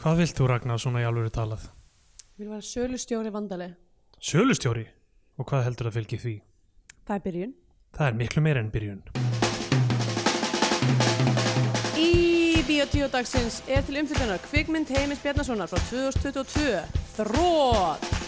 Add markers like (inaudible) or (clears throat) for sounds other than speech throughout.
Hvað vilt þú Ragnar svona í alvöru talað? Vil vera sölustjóri vandali. Sölustjóri? Og hvað heldur að fylgi því? Það er byrjun. Það er miklu meira en byrjun. Í Bíotíu dagsins er til umfylgjunar kvikmynd Heimis Bjarnasonar frá 2022. Þrótt!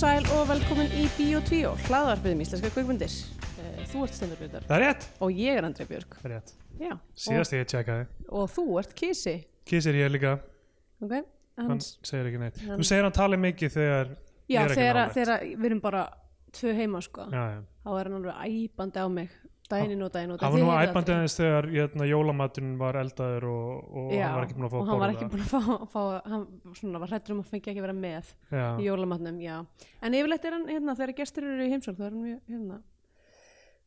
Sæl og velkomin í Bíotíu, hlaðarpiðum íslenska kvikmyndir. Eh, Þú ert Stendur Björn Það er rétt. og ég er Andrei Björk. Það er rétt. Já, Síðast ég tjekkaði. og, þú ert Kísi. Kísir ég líka, Ok, hann hans. segir ekki neitt. Hann- Þú segir hann tali mikið þegar Já, ég er ekki þegar, nálægt. þegar við erum bara tvö heima sko, Já, já. þá er hann alveg æpandi á mig daginn og daginn og Það var nú æpandi aðeins þegar jötna, jólamaturinn var eldaður og, og Já, hann var ekki búin að fá og hann var ekki búin að fá, fá hann svona, var hrættur um að fengi ekki að vera með Já. í jólamatnum, já. En yfirleitt er hann, hérna, þegar gestur eru í heimsók þá er hann mjög, hérna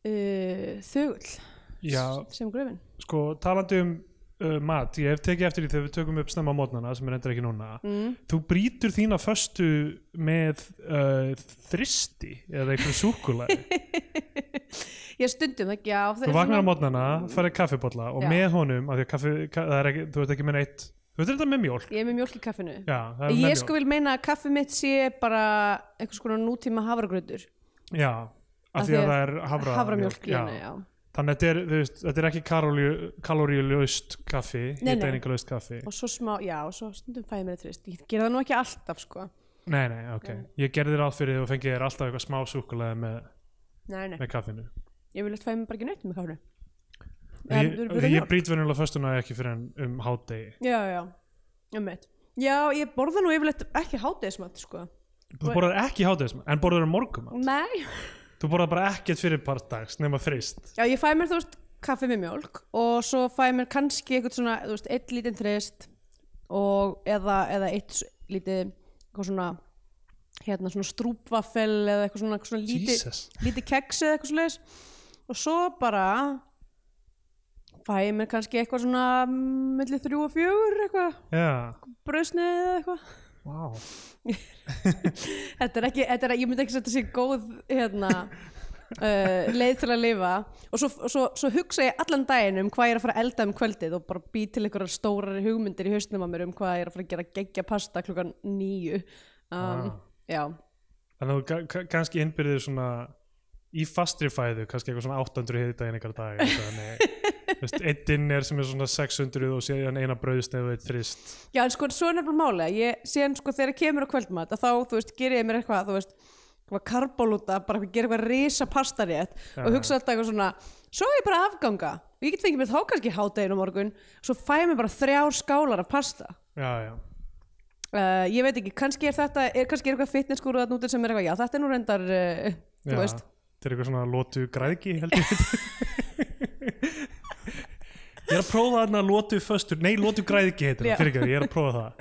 uh, þögull Já, sem gröfin. Sko talandi um uh, mat, ég hef tekið eftir því þegar við tökum upp snemma mótnana sem er endur ekki núna. Mm. þú brýtur þína föstu með uh, þristi eða einhverju súkulæði (laughs) ég stundum ekki, það þú vaknar á mótnana, farið kaffibotla og Já. með honum, að kaffi, ka, ekki, þú ert ekki með neitt þú ert þetta með mjólk. Ég er með mjólk í kaffinu. Já, ég mjólk. sko vil meina að kaffi mitt sé bara einhvers konar nútíma hafragrautur Já, af því að það er havra, haframjólk í já. henni, já. þannig að þetta er, þú veist, þetta er ekki kaloríulaust kaffi Nei, nei. hiteiningalaust kaffi. Og svo smá, já, og svo stundum fæ ég mér þrist. Ég gera það nú ekki alltaf, sko. Nei, nei, ok, ég gerði þér átt fyrir því og fengið þér alltaf eitthvað smá súkulæði með, nei, nei, með kaffinu ég vil eitthvað fæ mér bara ekki neitt með kaffinu ég, En, ég, brýt venulega föstuna ekki fyrir en um hádegi. Já, já, um eitt já, ég borða nú yfirleitt ekki hátegismat, sko. Þú borðar ekki hádegismat, en borðar um morgum nei, þú borðar bara ekkert fyrir partdags nema frist já, ég fæ mér, þú veist, kaffi með mjólk og svo fæ ég mér kannski eitthvað svona, þú veist, eitt lítinn þrist og eða, eða eitt lítið, eitthvað svona hérna, svona strúpvaffel eða eitthvað svona, svona lítið lítið keks eða eitthvað svoleiðis og svo bara fæ ég mér kannski eitthvað svona millir þrjú og fjögur eitthvað. Já, bröðsneið eða eitthvað. Wow (laughs) þetta er ekki, þetta er, ég myndi ekki setja sér góð hérna (laughs) uh, leið til að lifa. Og svo, svo, svo hugsa ég allan daginn um hvað ég er að fara að elda um kvöldið og bara bý til einhverjar stórar hugmyndir í hausnum á mér um hvað ég er að fara að gera geggja pasta klukkan nýju um, Ah. já, þannig að þú ka- ka- kannski innbyrðir svona í fastri fæðu, kannski eitthvað svona 800 hita einhver dag einn dinner sem er svona 600 og síðan eina brauðsneið og eitt þrist. Já, en sko, svo er nefnilega máli að ég síðan sko þegar kemur á kvöldmat þá, þú veist, ger ég mér eitthvað, þú veist eitthvað karbólúta, bara að gera eitthvað risa pastarétt Já. og hugsa alltaf eitthvað svona svo er ég bara afganga. Og ég get fengið mér þá kannski hádeginu morgun svo fæ ég mér bara þrjár skálar af pasta. Já, já, uh, ég veit ekki, kannski er þetta er kannski er eitthvað fitnesskúru að núti sem er eitthvað, já þetta er nú reyndar uh, þú veist, þetta er eitthvað svona lótu græðki held ég. (laughs) Ég er að prófa þarna lótu föstur, nei lótu græðki heitir Já. það, fyrir ekki, ég er að prófa það.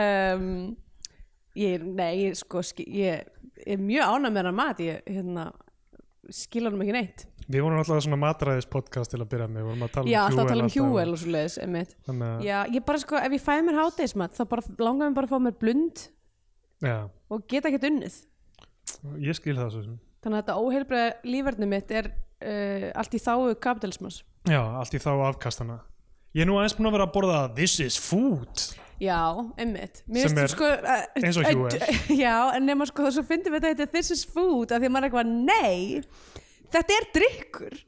Um, ég, nei, ég, sko ski, ég er mjög ánæg með hennar mat ég, hérna, skilur hann ekki neitt. Við vorum alltaf svona matræðis podcast til að byrja með, við vorum að tala Já, um alltaf að tala um hjúel og svo leiðis, þannig að, Já, ég bara sko, ef ég fæ mér hátegismat þá bara langar mér bara að fá mér blund já, og geta ekkert unnið. ég skil það svo sem Þannig að þetta óheilbreið lífverðni mitt er uh, allt í þáu kapitalismas. já, allt í þá afkastana ég er nú aðeins búin að vera að borða this is food Já, einmitt. Mér Sem er sko, uh, eins og Hjúel. (laughs) Já, en nema sko þess að fyndum við þetta this is food að því að maður er eitthvað, nei, þetta er drikkur.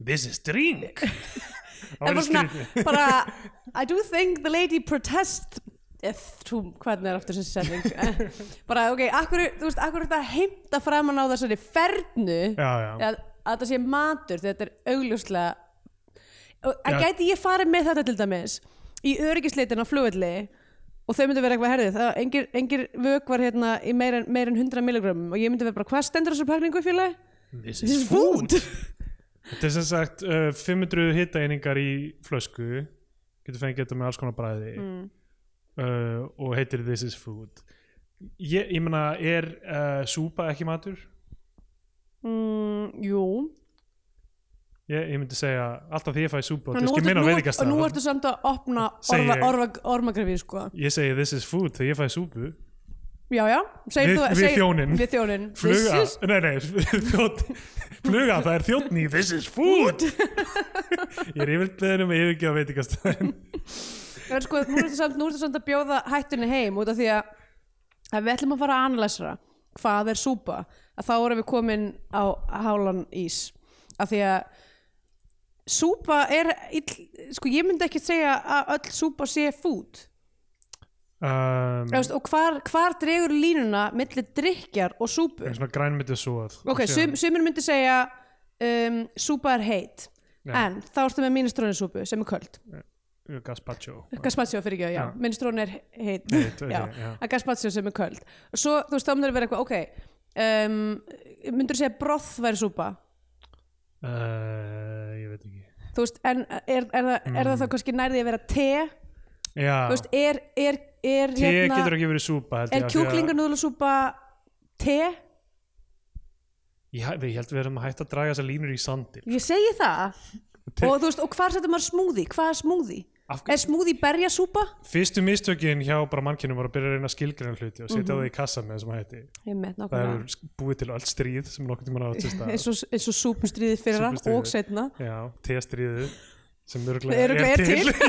this is drink (laughs) En bara svona, bara, (laughs) I do think the lady protest eh, þú, hvernig er aftur þessi setning? (laughs) Bara, ok, akkur, þú veist, akkur þetta heimta framan á þessari fernu? Já, já, að, að þetta sé matur þetta er augljóslega og Já. að gæti ég farið með þetta til dæmis í öryggisleitin á flugvelli og þau myndi vera eitthvað herðið það, engir, engir vökvar hérna í meir en, meir en 100 milligram og ég myndi vera bara, hvað stendur þessu pakningu félagi? this This is food. (laughs) þetta er sem sagt uh, 500 hitaeiningar í flösku. Getur fengið þetta með alls konar bræði. Mm. Uh, og heitir this is food. Ég, ég meina, er uh, súpa ekki matur? Mm, jú, ég, ég myndi segja alltaf því ég fæ súpu og Nú ertu- á nú- veitingastað. og nú ertu samt að opna Segi orma, ég. orma, ormagrafið sko. Ég segi this is food þegar ég fæ súpu. Já já, Við- við þjóninn. við þjónin fluga, nei nei þjónn, fluga, það er þjónn í this is food. (laughs) Ég er yfir beðin um að yfirgefa veitingastæðin (laughs) En sko, nú nú ertu samt að bjóða hættunni heim út af því að, að við ætlum að fara að analysera hvað er súpa að þá erum við komin á hálan ís. Af því að súpa er ill, sko ég myndi ekki segja að öll súpa sé food. Um, og hvar, hvar dregur línuna milli drikjar og súpu? En svona grænmyndið svo ok, sum, sumir myndi segja um, súpa er heit. Já. en þá ertu með mínistróninsúpu sem er köld. Gazpacho Gaspacho. Fyrir ekki, já, Já. minnstrón er heit, að Gaspacho sem er köld. Svo, þú veist, þá myndir vera eitthvað, ok um, myndir segja broth væri súpa? Uh, ég veit ekki. Þú veist, en er, er, það, er Mm. það þá kannski nærði að vera te, já, þú veist, er er, er, te hérna, getur ekki verið súpa er að- kjúklingarnúðlusúpa te, ég, ég held við erum að hætta að draga þessar línur í sandi ég segi það. Og þú veist, og hvar setur maður smúði, hvað er smúði er smúði berjasúpa? Fyrstu mistökin hjá bara mannkynum var að byrja að reyna að skilgreina hluti og setja Mhm. það í kassa með þessum hætti. Það er búið til öll stríð sem nokkuð tíma átt sér stað. (laughs) Eins og, súpustriði fyrra Súpustríðið. og setna já, testríðið sem örgulega Örugglega er til. (laughs)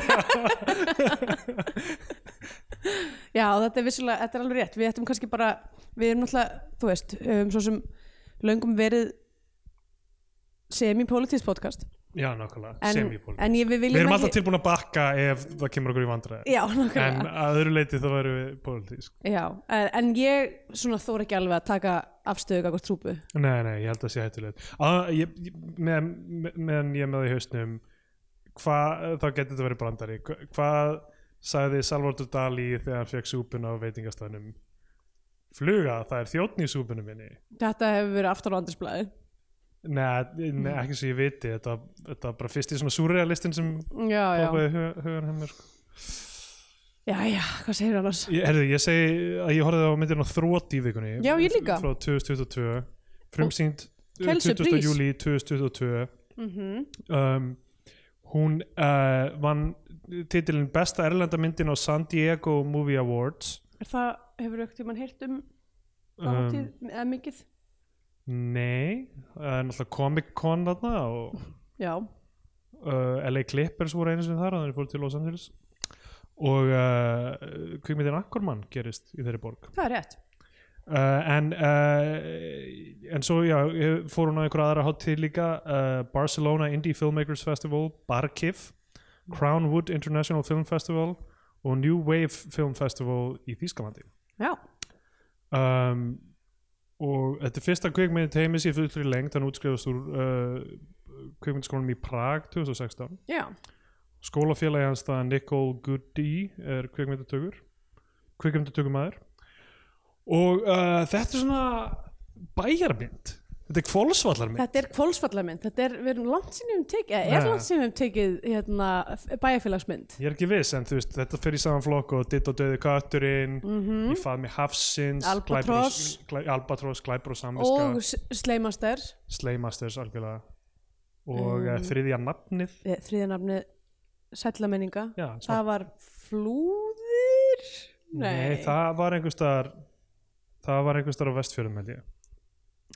(laughs) Já, þetta er vissulega, þetta er alveg rétt. Við ættum kannski bara, við erum náttúrulega þú veist, um, svo sem löngum verið semi-politist podcast já, nákvæmlega, en, semipól en ég, við við viljum erum alltaf ekki tilbúin að bakka ef það kemur okkur í vandræði. Já, en nákvæmlega að öðru leiti þá verðum við pólitísk. Já, en, en ég svona þóra ekki alveg að taka afstöðu gagvart trúpu nei, nei, ég held að sé hættulegt. Meðan með, meðan ég með það í hausnum hvað, þá getur þetta verið brandari. Hva- hvað sagði Salvador Dali þegar hann fekk súpuna á veitingastæðnum fluga, það er þjóttn Nei, nei, ekki sem ég viti þetta, þetta var bara fyrst í svona surrealistin sem ákveði hugan hennar sko. já, já, hvað segir annars? ég, herði, ég segi að ég horfði á myndin á þrótt í vikunni Já, ég líka. frá 2022 frumsýnd Kelsey 20. Breeze. júli 2022 Mm um, hún uh, vann titilin besta erlenda myndin á San Diego Movie Awards Er það, hefur aukt tímann heyrt um um, hátíð, eða mikið? Nei, það er náttúrulega Comic Con þarna og Já, uh, LA Clippers voru einu sem þar þannig fór til Los Angeles. Og uh, kvikmyndin Akkormann gerist í þeirri borg. Það er rétt. Uh, en uh, en svo já, fór hún á einhverja aðra hátíð líka uh, Barcelona Indie Filmmakers Festival Barkif Crownwood International Film Festival og New Wave Film Festival í Þýskalandi. Já, um, og þetta er fyrsta kvikmynd heimis í fullri lengt hann útskrifast úr uh, kvikmyndskólanum í Prag 2016 já, skólafélagi hans það Nicole Goody er kvikmyndatökur kvikmyndatökumæður og uh, þetta er svona bæjarmynd þetta er kvolsvallarmynd þetta er kvólsvallarmynd Þetta er, við erum langt sinni um tekið eða er Nei. langt sinni um tekið hérna, bæjarfélagsmynd. Ég er ekki viss en þú veist þetta í saman flokk og Ditt og Döði Kötturinn mm í faðmi Hafsins Albatross. Glæpur og- Glæ- Albatross, Glæpur og Samviska. Og S- Sleimaster Slaymasters algjörlega. Og Mm. um, þriðja nafnið þriðanafni Sællamenninga já, það var flúðir? Nei, það var einhver staðar það var einhver staðar á vestfjörðum held ég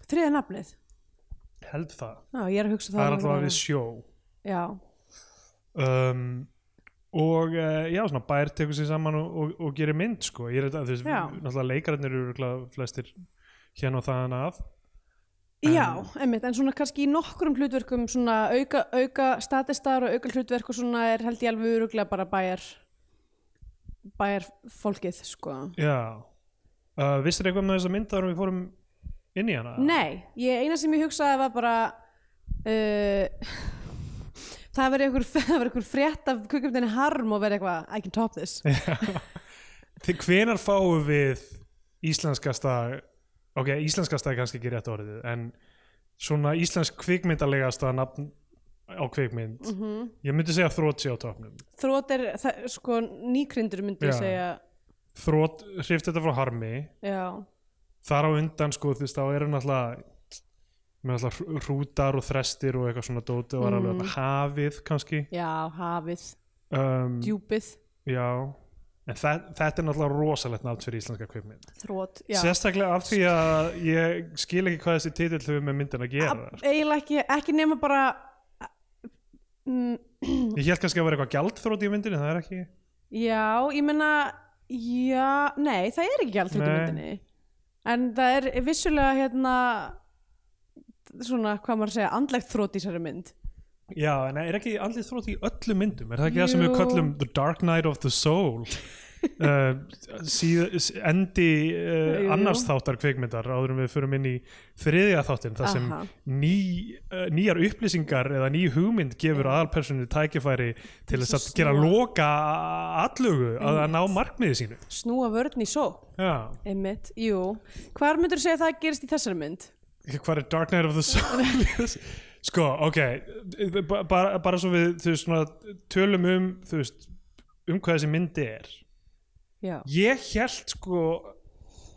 þriðanafnið held það, já, ég er að hugsa það er um alltaf einhverja við sjó. Já, um, og uh, já, svona bær tekur sér saman og, og, og gerir mynd sko, ég er þetta, þú veist, Já. náttúrulega leikararnir eru örugglega flestir hérna og þaðan að. Já einmitt, en svona kannski í nokkrum hlutverkum svona auka, auka statistar og auka hlutverk og svona er held ég alveg öruglega bara bæjar bæjar fólkið sko. Já. Uh, vissir eitthvað með þessa mynd árum við fórum inn í hana? Nei, ég, eina sem ég hugsaði var bara uh, (laughs) það verið einhver, (laughs) einhver frétt af kvikmyndinni harm og verið eitthvað I can top this. (laughs) Til hvenar fáum við íslenskasta ok, íslenskasta er kannski ekki rétt orðið en svona íslensk kvikmyndalegasta nafn á kvikmynd mm ég myndi segja þrótt sé á topnum Þrótt er sko nýkryndur myndi ég segja. Þrótt hrift þetta frá harmi. Já, þar á undan sko þú veist þá eru náttúrulega hrútar og þrestir og eitthvað svona dóti og var alveg Mm. mm. hafið kannski. Já, hafið, um, djúpið. já. En þa þetta er náttúrulega rosalegt nátt fyrir íslenska kvikmynd. Þrótt, já. Sérstaklega af því að ég skil ekki hvað þessi titill hefur með myndin að gera. Ab- eiginlega ekki, ekki nema bara mm, ég held kannski að vera eitthvað gjaldþrót í myndinni það er ekki? Já, ég menna já, nei, það er ekki allt í Nei. En það er vissulega hérna svona, hvað maður að segja, andlegt þrótt í þessari mynd. Já en er ekki andlið þrót í öllum myndum? Er það ekki það sem við Jú. kallum The Dark Night of the Soul uh, endi uh, annars þáttar kvikmyndar áður en við förum inn í þriðja þáttin þar sem ný, uh, nýjar upplýsingar eða ný hugmynd gefur aðalpersonu tækifæri til þess að gera loka allugu að að ná markmiði sínu. Snúa só já, einmitt, jú, hvar myndur þú segja að það gerist í þessari mynd? hvað er Dark Night of the Soul (laughs) sko, ok ba- bara, bara svo við veist, svona, tölum um veist, um hvað þessi mynd er já, ég held sko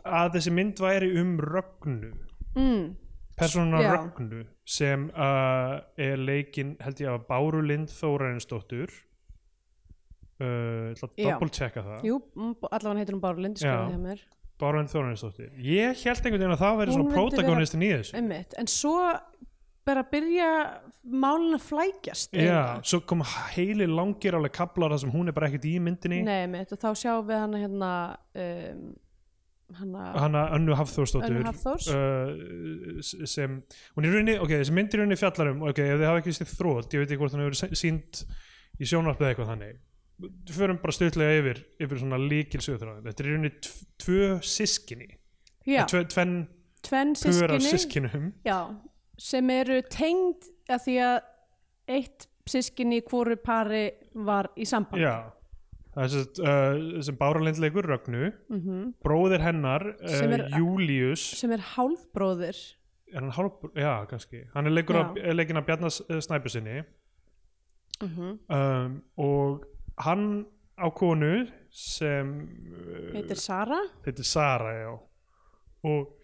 að þessi mynd væri um Rögnu. Mm, persónuna. Rögnu sem uh, er leikin held ég að Báru Lind Þórarinsdóttur. Uh, ég ætla að Já. doppelchecka það. Jú, allavega heitir hún Lind skrifaði hjá mér. Báru Lind Þórarinsdóttir ég held einhvern veginn að það væri svona myndi vera- í þessu. einmitt, en svo bara byrja málin að flækjast Já, eiginlega. svo kom heili langir alveg kaplar þar sem hún er bara ekkert í myndinni. Nei, einmitt, og þá sjáum við hana hérna um, hana hana Önnu Hafþórsdóttur uh, sem, hún er rauninni, ok, þessi mynd í rauninni fjallar um, ok, ef þið hafa ekki séð þrótt ég veit ekki hvort hún hefur sínt í sjónvarpið eitthvað þannig. Við förum bara stutlega yfir, yfir svona líkil sögþráðin, þetta er rauninni tv- tvö sískinni, já, tve, tvenn tvenn sískinni sem eru tengd að því að eitt sískinni í hvoru pari var í samband já það er sem, uh, sem Báralind leikur Rögnu. Mhm. bróðir hennar, Sem uh, er- Július sem er hálfbróðir. Er hann hálf, já kannski. Hann er af, er leikinn af Bjarnas Snæpu sinni. Mhm. um, og hann á konu sem uh, heitir Sara? heitir Sara já. Og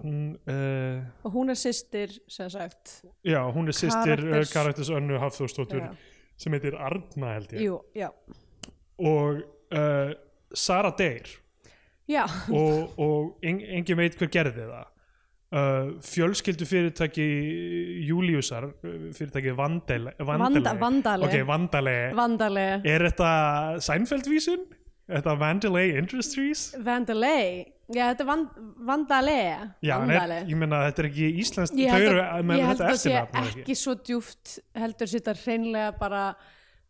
hún uh, og hún er systir sem sagt já, hún er sýstir uh, Karakters- karakters önnu Hafþórsdóttur sem heitir Arna held ég. Jú, og uh, Sara deyr. Já, og, og en, engin veit hver gerði það. Fjölskyldu fyrirtæki Júliusar fyrirtæki Vandale, Vandale. Vanda, Vandale. Ok, Vandale. Vandale. Er þetta Seinfeld-vísun? Er þetta Vandale Industries? Vandale Já, þetta er Van, Vandale. Já, en Vandale. er, ég meina þetta er ekki íslenskt. Þau eru að, með ég held þetta að sé eftirnafn er ekki? svo djúft heldur sér hreinlega bara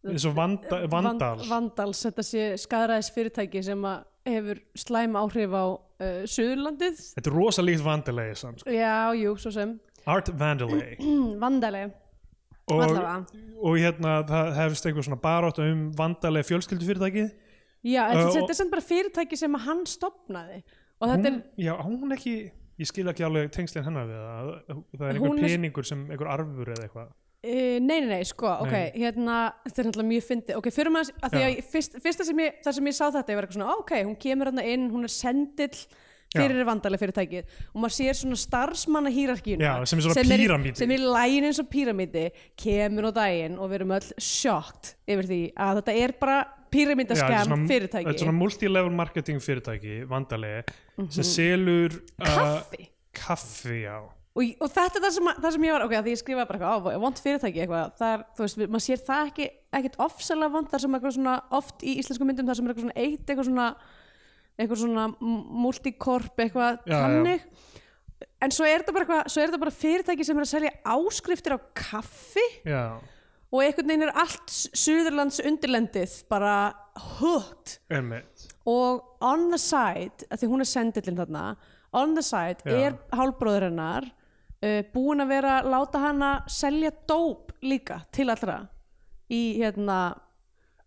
eins og vanda, Vandal Van- Vandals, þetta sé skadræðis fyrirtæki sem að hefur slæm áhrif á uh, Suðurlandið. Þetta er rosa líkt Vandale samt, sko. Já, jú, svo sem. Art Vandale. (clears throat) Vandale, og, og hérna það hefst einhver svona barátt um Vandale fjölskyldufyrirtækið. Já, þetta, þetta er samt bara fyrirtæki sem að hann stopnaði og þetta hún, Já, hún ekki ég skil ekki alveg tengslinn hennar við það. Það er einhver er- peningur sem einhver arfur eða eitthvað. Uh, nei, nei, nei, sko, ok, Nei. hérna, þetta er náttúrulega mjög fyndið, ok, fyrir maður, að því að ég- fyrst, fyrsta sem ég, það sem ég sá þetta, ég var eitthvað svona, ok, hún kemur hérna inn, hún er sendill fyrir vandalega fyrirtækið og maður sér svona starfsmanna hýrarkíuna Já, sem er sem er lægin eins og píramídi kemur á daginn og við erum öll sjokkt yfir því að þetta er bara Svona- fyrirtæki. Þetta er svona multilevel marketing fyrirtæki Vandale sem selur uh, kaffi? Kaffi og, og þetta er það sem, það sem ég var ok, því ég skrifaði bara eitthvað, á, vond fyrirtæki eitthvað, það er, þú veist, maður sér það ekki ekkert ofsalega vond, það sem eitthvað svona oft í íslensku myndum, það sem er eitthvað svona eitt eitthvað svona, eitthvað svona m- multicorp, eitthvað þannig. En svo er þetta bara bara fyrirtæki sem er að selja áskriftir á kaffi. Já, og einhvern veginn er allt Suðurlands undirlendið bara einmitt. Og on the side, að því hún er sendillin þarna on the side Já. er hálfbróður hennar uh, búin að vera að láta hana selja dóp líka til allra í hérna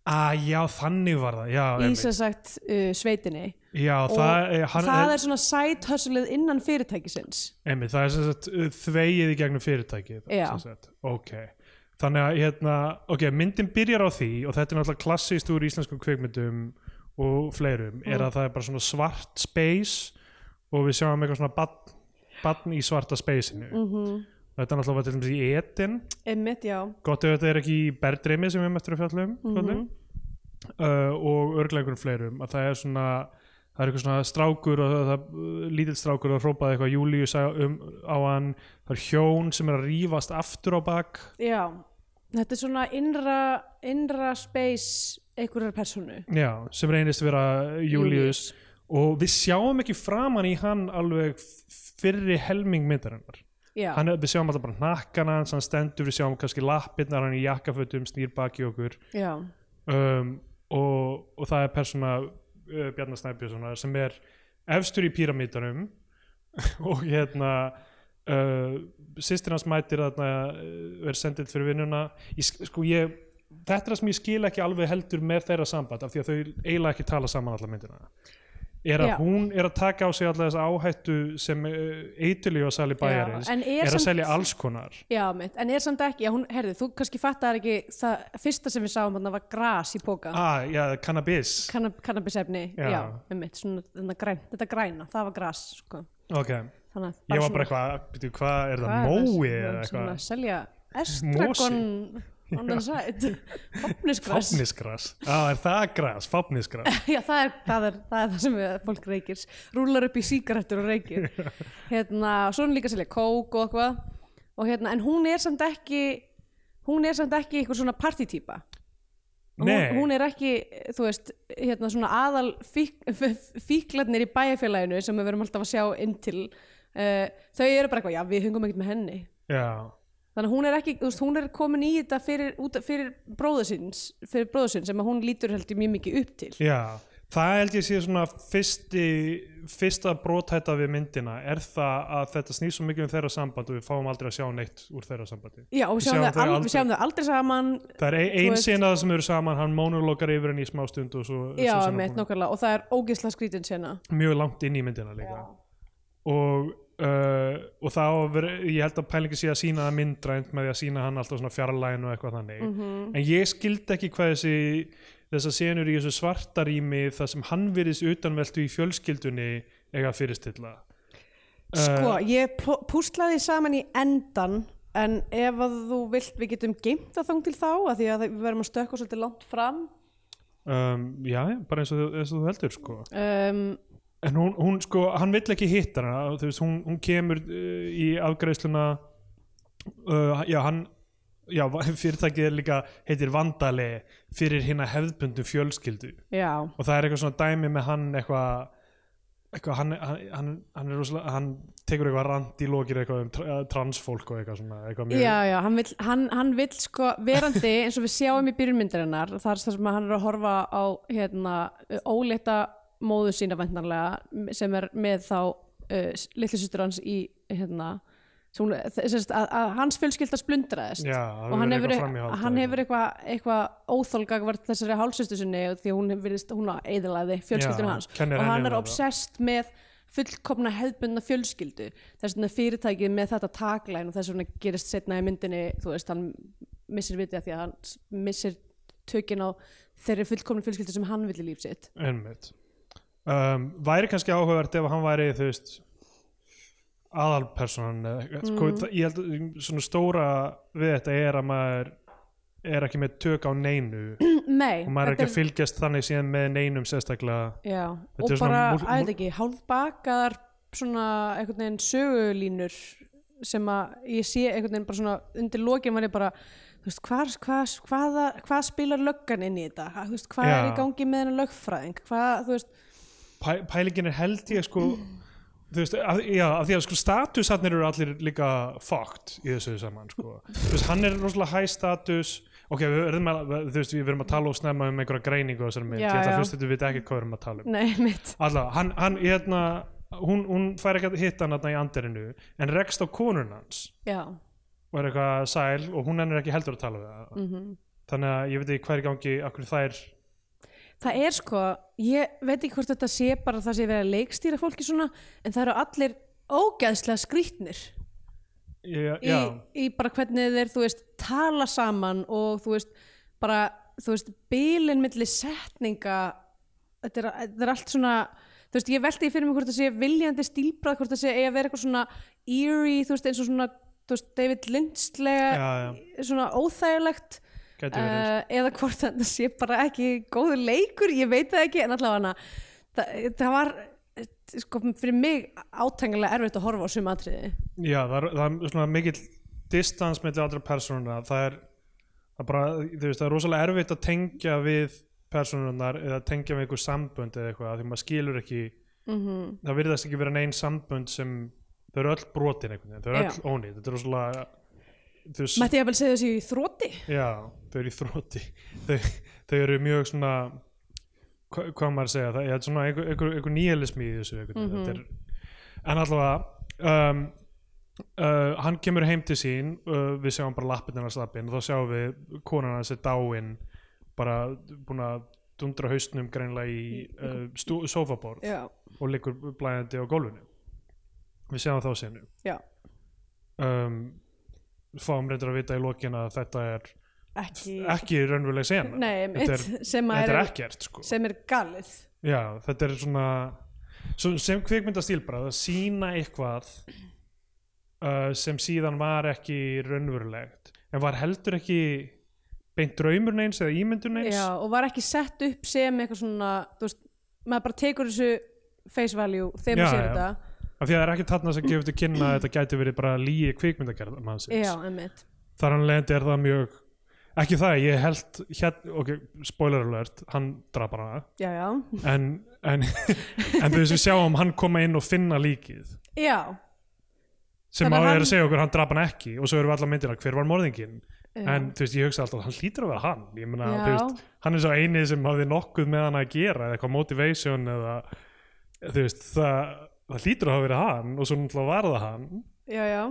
Ah, já, þannig var það, já, í sem sagt uh, sveitinni. Já, og það er, hann, það er svona hustleið innan fyrirtækisins. Einmitt, það er sem sagt þvegið í gegnum fyrirtækið. Ok, þannig að hérna, ok, myndin byrjar á því og þetta er náttúrulega klassist úr íslenskum kvikmyndum og fleirum, er Mm. að það er bara svona svart space og við sjáum eitthvað svona badn, badn í svarta spaceinu. Mm þetta er náttúrulega til dæmis í Eden. Einmitt, já. Gott ef þetta er ekki í Berdreimi sem við eftir að fjalla um mm uh, og örglega einhverjum fleirum að það er svona það er eitthvað svona strákur og það, það lítill strákur og hrópaði eitthvað Július um, á hann. Það er hjón sem er að rífast aftur á bak. Já, þetta er svona innra, innra space einhverjar personu já, sem reynist vera Július og við sjáum ekki framan í hann alveg fyrri helming myndarinnar. Hann, við sjáum alltaf bara nakkan hans hann stendur, við sjáum kannski lappirnar hann í jakkafötum, snýr baki okkur. Já, um, og, og það er persóna uh, Bjarnar Snæbjörnssonar sem er efstur í píramítanum (laughs) og hérna uh, sýstir hans mætir þarna uh, er sendið fyrir vinnuna. Sko ég þetta er það sem ég skil ekki alveg heldur með þeirra samband af því að þau eiginlega ekki tala saman alla myndina er að Já. hún er að taka á sig alla þessa áhættu sem eitilíu að sali bæjarins en er er að samt- selja alls konar. Já, mitt, en er samt ekki já, hún, herði, þú kannski fattar ekki það fyrsta sem við sáum þarna var gras í póka ah, já, cannabis. Kannab kannabisefni, Já. já, einmitt, svona, þetta, græn, þetta græna, það var gras sko. ok, Þannig, að ég var svona- bara eitthvað byrju, hvað er það, mói eða Svona eitthvað? að selja estragon on the side. (laughs) Fáfnisgras. Fáfnisgras, á er það gras, fáfnisgras. (laughs) Já, það er það, er, það er það sem við, fólk reykir. Rúlar upp í sígarettur og reykir. (laughs) Hérna, svo er líka selja kók og eitthvað. Og hérna, en hún er samt ekki hún er samt ekki eitthvað svona partítýpa hún, hún er ekki, þú veist hérna svona aðal fík, fíklarnir í bæjarfélaginu sem við verum alltaf að sjá inn til. Uh, þau eru bara eitthvað, já við hungum ekkert með henni. Já, þannig hún er ekki, þú veist, hún er komin í þetta fyrir, út, fyrir bróðusins fyrir bróðusins sem hún lítur heldur mjög mikið upp til. Já Það held ég sé svona fyrsti, fyrsta brothætta við myndina. Er það að þetta snýr svo mikið um þeirra samband og við fáum aldrei að sjá neitt úr þeirra sambandi? Já, og við sjáum, al, aldrei- við sjáum þau aldrei saman Það er ein, ein senað sem eru saman, hann monologar yfir henni í smá stund og svo, Já, svo sena meitt nokkarlega og það er ógeðslega skrítin sena. Mjög langt inn í myndina líka. Og, uh, og það á að vera, ég held að pælingi sé að sína það myndrænt með því að sína hann alltaf svona fjarlægin og eitthvað þannig Mhm. en ég skildi ekki hvað þessi þessar senur í þessu svartarými það sem hann virðist utanveltu í fjölskyldunni eiga að fyrirstilla Sko, uh, ég pl- púslaði saman í endan en ef að þú vilt við getum geimt það þang til þá að því að við verðum að stökka svolítið langt fram um, já, bara eins og, eins og þú heldur sko. um, en hún, hún sko, hann vill ekki hitta hana. Þú veist, hún, hún kemur uh, í afgreiðsluna uh, já, hann já, (laughs) fyrirtækið er líka heitir Vandali fyrir hérna hefðbundu fjölskyldu. Já, og það er eitthvað svona dæmi með hann eitthvað eitthvað, hann, hann, hann, hann rosalega, hann tekur eitthvað rand í lokir eitthvað um tra- transfólk og eitthvað svona eitthvað mjög, já, já, hann vill, hann, hann vill sko verandi eins og við sjáum í byrjunmyndarinnar þar sem hann er að horfa á hérna, óleita móðu sína væntanlega sem er með þá uh, litlu systur hans í hérna hún, þess að, að hans fjölskylda splundraðist. Já, og hann hefur hefur, eitthvað eitthvað eitthva óþólgagvart þessari hálsýstu sinni því að hún virðist, hún eðlaði fjölskyldun Já, hans. og hann er obsessed með fullkomna hefðbundna fjölskyldu. Þess vegna fyrirtækið með þetta tagline og þess vegna gerist setna í myndinni þú veist, hann missir vitið af því að hann missir tökin á þeirri fullkomna fjölskyldu sem hann vill í líf sitt. Einmitt. Um, væri kannski áhugavert ef hann væri þú veist aðalpersonan sko, það- ég held svona stóra við þetta er að maður er ekki með tök á neinu. (clears throat) Nei, og maður er ekki að fylgjast þannig síðan með neinum sérstaklega. Já, og bara, múl- að þetta ekki, hálfbakaðar svona einhvern veginn sögulínur sem að ég sé einhvern veginn bara svona undir lokin var ég bara veist, hvað, hvað, hvað, hvað spilar löggan inn í þetta, hvað Já. er í gangi með hennar lögfræðing, hvað, veist Pæ, pælingin er held ég sko þú veist, að, já, af því að sko statusarnir eru allir líka fucked í þessu saman sko. þú veist, hann er rosalega high status. Ok, við verðum að, þú veist, við verðum að tala og snemma um einhverja greiningu á þessari mynd, Já, ég já. að hlusta þetta við ekki hvað við erum að tala um. Nei, mitt, Alla, hann, hann hérna, hún, hún fær ekki að hitta hann þarna í anderinu en rekst á konun hans já. og er eitthvað sæl og hún ennur ekki heldur að tala við það. Mm þannig að ég veit ekki hvað er í gangi akkur þær það er sko, ég veit ekki hvort þetta sé bara það sé verið að leikstýra fólki svona, en það eru allir ógeðslega skrýtnir. Já, í, já, í bara hvernig þeir þú veist tala saman og þú veist bara þú veist bílinn milli setninga þetta er, þetta er allt svona þú veist ég velti því fyrir mig hvort það sé viljandi stílbrað hvort það sé eigi að vera eitthvað svona eerie þú veist eins og svona veist, David Lynch-lega svona óþægilegt uh, eða hvort þetta sé bara ekki góður leikur, ég veit það ekki en allavega það, það var sko, fyrir mig átengilega erfitt að horfa á sum atriði. Já, það er, það er svona mikill distans mellir allra persónuna það er, það bara, veist, það er rosalega erfitt að tengja við persónunar eða tengja við einhver sambönd eða eitthvað því maður skilur ekki, mm það virðast ekki vera neinn sambönd sem, þau eru öll brotin einhvern veginn, þau eru öll ónýtt þetta er rosalega veist, Mætti ég að vel segja þessi í þrótti já, þau eru í þrótti þau, þau eru mjög svona hva, hvað maður að segja, það er svona einhver, einhver, einhver nýjelismi í þessu Mhm. þetta er, en allavega um, uh, hann kemur heim til sín uh, við sjáum bara lappirnar að slappin og þá sjáum við konan hans er dáin bara búin að dundra haustnum greinlega í uh, sofaborð Já, og liggur blæðandi á gólfinu. Við sjáum þá senu. Já, um, fáum reyndir að vita í lokin að þetta er ekki ekki raunveruleg sena. Nei, þetta er, sem, þetta er er, ekkert sko. sem er galið. Já, þetta er svona svo, sem kvikmyndastíl bara að sína eitthvað uh, sem síðan var ekki raunverulegt. En var heldur ekki beint draumur neins eða ímyndun neins Já, og var ekki sett upp sem eitthvað svona veist, maður bara tekur þessu face value þegar maður sér þetta af því að það er ekki þarna sem gefur til kynna að þetta gæti verið bara líi kvikmyndagerð mannsins Já, emmitt þar hann lendi er það mjög ekki það, ég held hér, ok, spoiler alert, hann drapar hana. Já, já, en, en, (laughs) en þú veist við sjáum hann koma inn og finna líkið. Já, sem Þannig að er hann- að segja okkur hann drap hann ekki. Og svo erum við allar myndir að hver var morðingin en þú veist ég hugsa alltaf hann hlýtur að vera hann. Ég meina, Já. þú veist, hann er svo einið sem hafði nokkuð með hann að gera eða eitthvað motivation eða þú veist það, það hlýtur að hafa verið hann og svo náttúrulega var það hann. Já, já.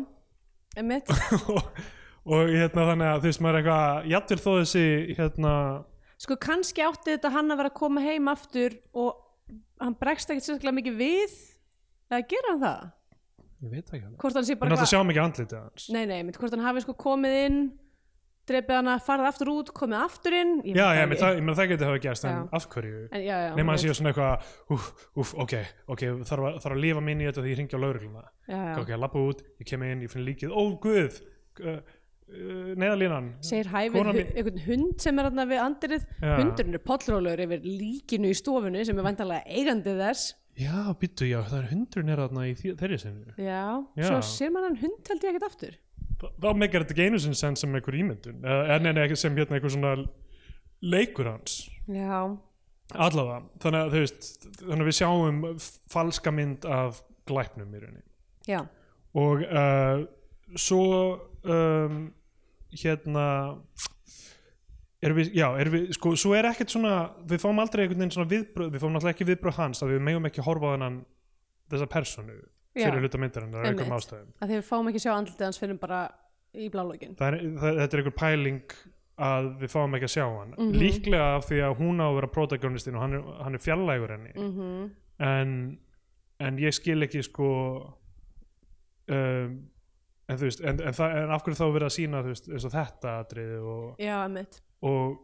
Emmitt og, (laughs) og hérna þannig að þú veist maður eitthvað jættir þó þessi hérna Sko kannski átti þetta hann að vera að koma heim aftur og hann bregst ekkert sérstaklega mikið við eða gera hann það? ég veit ekki hann Hvort hann sé bara náttúrulega sjáum ekki andlitið hans. Nei, nei, mitt, hvort hann hafi sko komið inn drepið hana, farið aftur út, komið aftur inn. Ég já, ég meina það geti hafa gerst en Já. af hverju? En, já, já, nema að einmitt. sé svona eitthvað úf, úf, ok, ok, þarf að, þarf að lifa minni í þetta því ég ringi á laurugluna ok, lappa út, ég kem inn, ég finn líkið. Ó, guð! Uh, neðalínan segir mín- einhvern hund sem er þarna við andirið hundurinn er pollrólegur yfir líkinu í stofunni sem er vantarlega eigandi þess. Já, býttu, já, það er hundurinn er þarna í þeirri sinni. Já, Já. svo sér maður hann hund held ég ekkert aftur þá meikar þetta ekki einu sinni sens sem einhver ímyndun. En, en ekki sem hérna einhver svona leikur hans. Já, allavega, þannig að þú veist þannig að við sjáum falska mynd af glæpnum í rauninni. Já, og uh, svo um, hérna erum við, já, erum við, sko, svo er ekkert svona við fáum aldrei einhvern veginn svona viðbröð við fáum náttúrulega ekki viðbröð hans, að við megum ekki horfa á þennan þessa personu. Fyrir hluta myndarinnar af einhverjum ástæðum. Að því við fáum ekki sjá andlitið hans fyrir bara í blálógin það er, það, þetta er einhver pæling að við fáum ekki að sjá hann. Mhm. líklega af því að hún á að vera protagonistin og hann er, hann er fjallægur henni. Mm en, en ég skil ekki sko um, en þú veist en, en, en af hverju þá verið að sína þú veist, þetta atriði og, já, og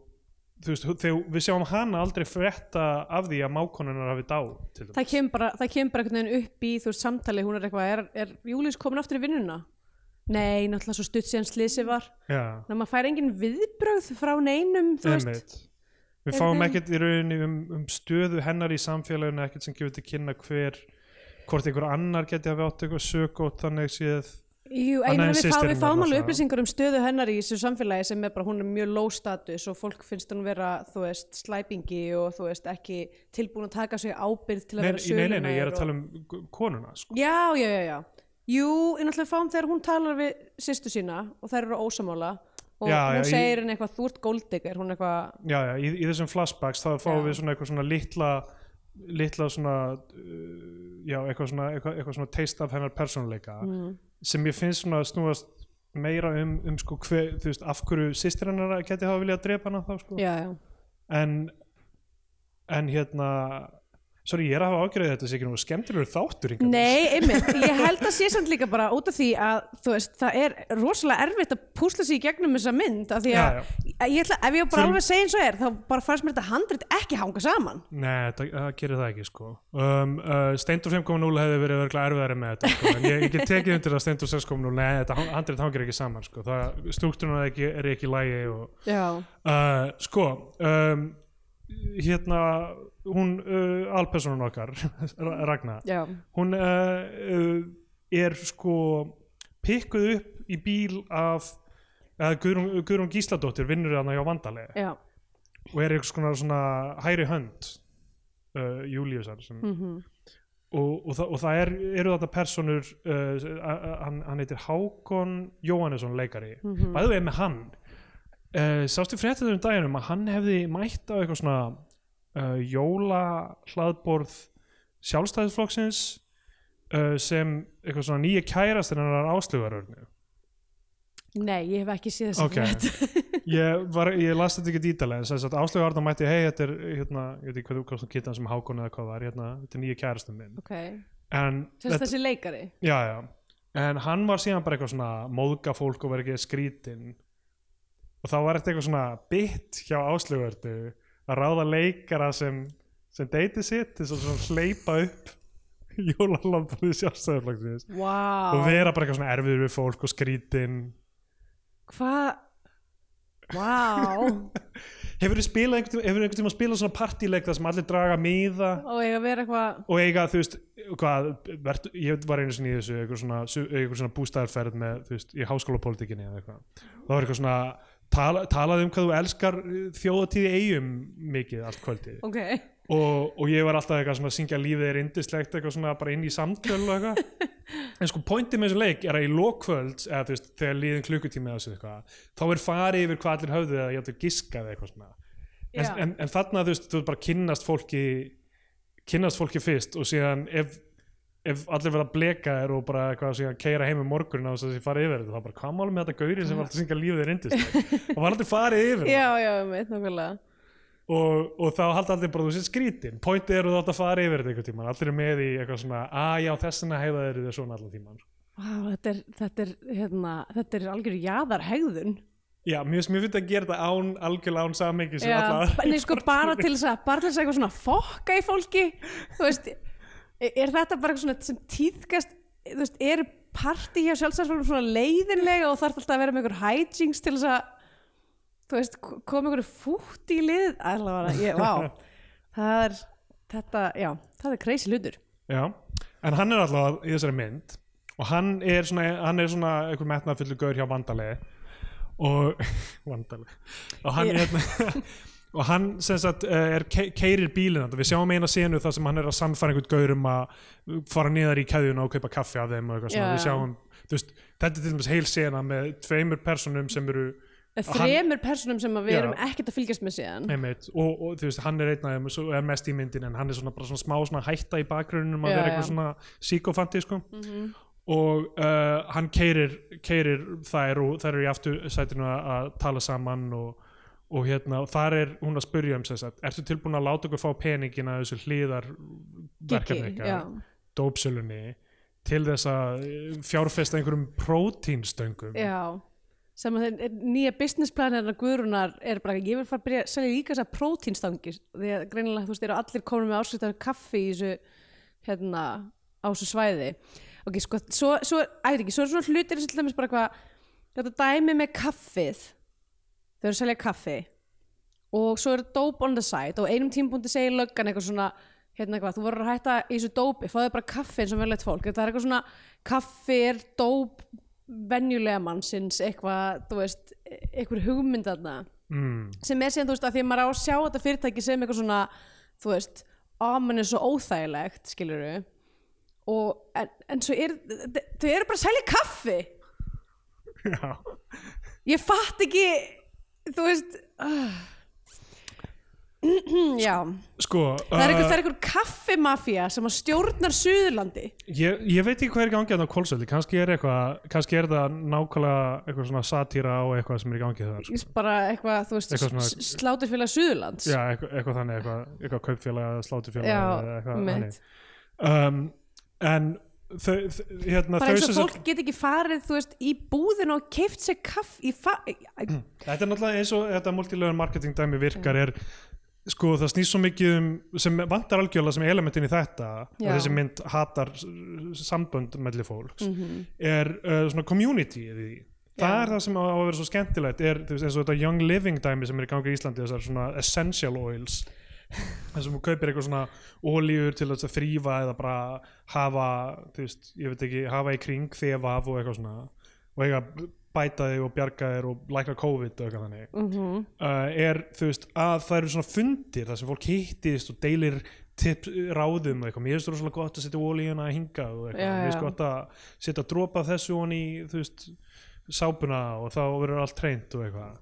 þú veist, þegar við sjáum hana aldrei frétta af því að mákonunar hafi dá það kemur bara, það kemur bara einhvern veginn upp í þú veist samtali, hún er eitthvað, er, er Júlís komin aftur í vinnuna? Nei, náttúrulega svo stutt síðan slisi var. Já, þannig að maður fær engin viðbrögð frá neinum þú veist, Við fáum ekkert í rauninni um, um stöðu hennar í samfélaginu, ekkert sem gefur til kynna hver, hvort einhver annar geti hafi átt eitthvað sögótt þannig séð Jú, ég en við, fá, við fáum alveg upplýsingar um stöðu hennar í þessu samfélagi sem er bara, hún er mjög low status og fólk finnst hún vera, þú veist, slæpingi og þú veist, ekki tilbúin að taka sig ábyrgð til að vera nei, nei, nei, ég er að tala um konuna sko. Já, já, já, já. Jú, en náttúrulega fáum þegar hún talar við sýstu sína og þær eru ósamála og Já, hún já, ég- segir henni eitthvað, þú ert golddigger hún eitthvað, já, já, í, í þessum flashbacks þá fáum við svona eitthvað svona litla litla svona uh, já, eitthvað svona, eitthvað, eitthvað svona taste af hennar persónuleika mm, sem ég finnst svona að snúast meira um, um sko hver, þú veist, af hverju sýstir hennar geti hafa viljað drepa hana þá sko. Já, já. En en hérna sorry, ég er að hafa ágjörðið þetta sé ekki nú skemmtilegur þáttur til. Nei, einmitt, ég held að sé samt líka bara út af því að veist, það er rosalega erfitt að púsla sig í gegnum þessa mynd af því að Já, ég ætla, ef ég bara Þurfum- alveg segja eins og er þá bara fannst mér þetta handrit ekki hanga saman Nei, það, það gerir það ekki sko um, uh, Steindur 5.0 hefði verið örgulega erfiðari með þetta sko. en ég, ég get tekið undir að Steindur 6.0 nei, þetta handrið hangir ekki saman sko. það, struktúruna er ekki, lægi og, Já, uh, sko um, hérna hún uh, alpersonun okkar (laughs) Ragnar já, hún uh, uh, er sko pikkuð upp í bíl af eða Guðrún, Guðrún Gísladóttir vinnur hann hjá Vandalega já. Og er einhvers konar svona hæri hönd uh, Júliusar mm og, og, það, og það er, eru þetta personur uh, hann, hann heitir Hákon Jóhannesson leikari. Mhm. bæðu við með hann uh, sástu fréttið um daginum að hann hefði mætt á eitthvað svona uh, jóla hlaðborð sjálfstæðisflokksins uh, sem eitthvað svona nýja kærast en hann er áslögarörnu Nei, ég hef ekki séð þess Ok. (laughs) (laughs) ég, var, ég las þetta ekki dítalega en þess að Áslögu Arna mætti hei, þetta er hérna, ég veit ekki hvað þú kostum kittan sem Hákon eða hvað það er, hérna, þetta er nýja kærastum minn. Ok, en, sérst þessi leikari? Já, já. En hann var síðan bara eitthvað svona móðga fólk og var ekki skrítin og þá var þetta eitthvað svona bit hjá Áslögu Arnu að ráða leikara sem, sem deiti sitt til að hleypa upp (laughs) jólalambrið sjálfstæðarflokksins Vá, og vera bara eitthvað svona erfiður við fólk og skrítin hvað? Vá. (laughs) Hefur þið spilað einhvern einhvern tíma spilað svona partíleik þar sem allir draga miða? Og að vera eitthvað og eiga, þú veist, hvað, vert, ég var einu sinni í þessu, eitthvað svona, svona bústæðarferð með, þú veist, í háskólapolítikinni eða eitthvað. Og það var eitthvað svona, tala, talað um hvað þú elskar þjóðatíði eigum mikið allt kvöldið. Ok, Og, og ég var alltaf eitthvað svona að syngja lífið er indislegt, eitthvað svona bara inn í samtölu og eitthvað. (laughs) En sko, pointið með þessu leik er að í lokkvöld, eða þú veist, þegar líðin klukkutími eða þessu eitthvað, þá er farið yfir hvað allir höfðu eða ég ætla giskað eitthvað svona en, en, en þarna þú veist, þú bara kynnast fólki kynnast fólki fyrst og síðan ef, ef allir verða að bleka þér og bara eitthvað síðan keira heim um morgunin á þess að þið farið yfir þetta þá bara hvað málum með þetta gauri sem var alltaf að syngja lífið er indist og var alltaf farið yfir já, já, mitt nákvæmlega. Og, og þá halda allir bara þú sér skrítin. Pointið er að þú að fara yfir þetta einhvern tímann. Allir er með í eitthvað svona að já þessina heiða þeir þér svona allan tímann. Vá, þetta er, þetta er, hérna, þetta er algjör jaðar hegðun já, mér finnst að gera þetta án algjörlega án samengi sem Já, alla nei, sko, bara (laughs) til þess að bara til þess að eitthvað svona fokka í fólki. Þú veist, er er þetta bara svona sem tíðkast veist, eru partí hjá sjálfstæðsfólkum svona leiðinlega og þarf alltaf að vera með einhver hijinks til þess að koma einhverju fútt í lið allavega, ég, vá (laughs) það er, þetta, já, það er crazy hlutur Já, en hann er alltaf í þessari mynd og hann er svona, hann er svona einhver metnaðfullu gaur hjá vandalegi og (laughs) vandalegi og hann, Já. yeah. (laughs) og hann sem sagt eh, er ke keirir bílinn við sjáum eina senu þar sem hann er að sannfæra einhvern gaur um að fara niðar í keðjuna og kaupa kaffi af þeim og eitthvað svona, Já. við sjáum veist, þetta er til dæmis heil sena með tveimur personum sem eru þremur personum sem við erum ekkert að fylgjast með síðan einmitt, og, og þú veist, hann er einn af þeim er mest í myndin en hann er svona, bara svona smá svona hætta í bakgrunnum að Já, vera eitthvað svona síkofanti sko. Mhm. og uh, hann keirir, keirir þær og þær eru í aftur sætinu að, að tala saman og, og hérna, þar er hún að spyrja um þess að ertu tilbúin að láta okkur fá peningin að þessu Giggi, já, dópsölunni til þess að eh, fjárfesta einhverjum prótínstöngum já sem að nýja businessplan hennar Guðrúnar er bara, ég vil fara að byrja að selja líka þessar prótínstangir því að greinilega þú veist, eru allir komin með áskriftar kaffi í þessu hérna, á þessu svæði. Ok, sko, svo, svo, ætti ekki, svo er svona hlutir og til dæmis bara eitthvað þetta dæmi með kaffið þau eru að selja kaffi. Og svo er dope on the side og einum tímpúndi segir löggan eitthvað svona hérna eitthvað, þú verður að hætta í þessu dópi fáðu bara kaffi eins og verðlegt fólk. Þetta er eitthvað svona, kaffi er dóp venjulega mannsins eitthvað, þú veist, eitthvað hugmynd þarna. Mm, sem er síðan, þú veist, að því að maður á að sjá þetta fyrirtæki sem eitthvað svona, þú veist ámann er svo óþægilegt, skilur og, en, en svo er þau eru bara að selja kaffi. (laughs) Já, ég fatt ekki þú veist uh. (clears throat) já, sko það er einhver, uh, það er einhver kaffimafía sem stjórnar Suðurlandi. Ég, ég veit ekki hvað er í gangi að á kólsöldi kannski er eitthvað, kannski er það nákvæmlega eitthvað svona satýra á eitthvað sem er í gangi þar sko. bara eitthvað, þú veist, svona- sláturfélag Suðurlands. Já, eitthvað, eitthvað þannig, eitthvað, eitthvað kaupfélag eða eitthvað þannig. um, en þau, hérna, bara eins sem og fólk get ekki farið veist, í búðin og keift sér kaff í fa Þetta er náttúrulega eins og þetta multilevel marketing dæmi virkar er sko það snýst svo mikið um sem vantar algjörlega sem elementin í þetta og Já. þessi mynd hatar sambönd melli fólks Mhm. er uh, svona community það Já. er það sem á að vera svo skemmtilegt er veist, eins og þetta young living dæmi sem er í gangi í Íslandi þessar svona essential oils þess að þú kaupir eitthvað svona ólíur til að þrýfa eða bara hafa þú veist, ég veit ekki, hafa í kring þefa af og eitthvað svona. Og eiga að bæta þig og bjarga þig og lækna COVID og eitthvað þannig. Mhm. uh, er þú veist að það eru svona fundir þar sem fólk hittist og deilir tips, ráðum og eitthvað, mér finnst það rosalega gott að setja ólíuna að hinga og eitthvað, mér finnst gott að setja dropa af þessu hon í þú veist, sápuna og þá verður allt treynt og eitthvað.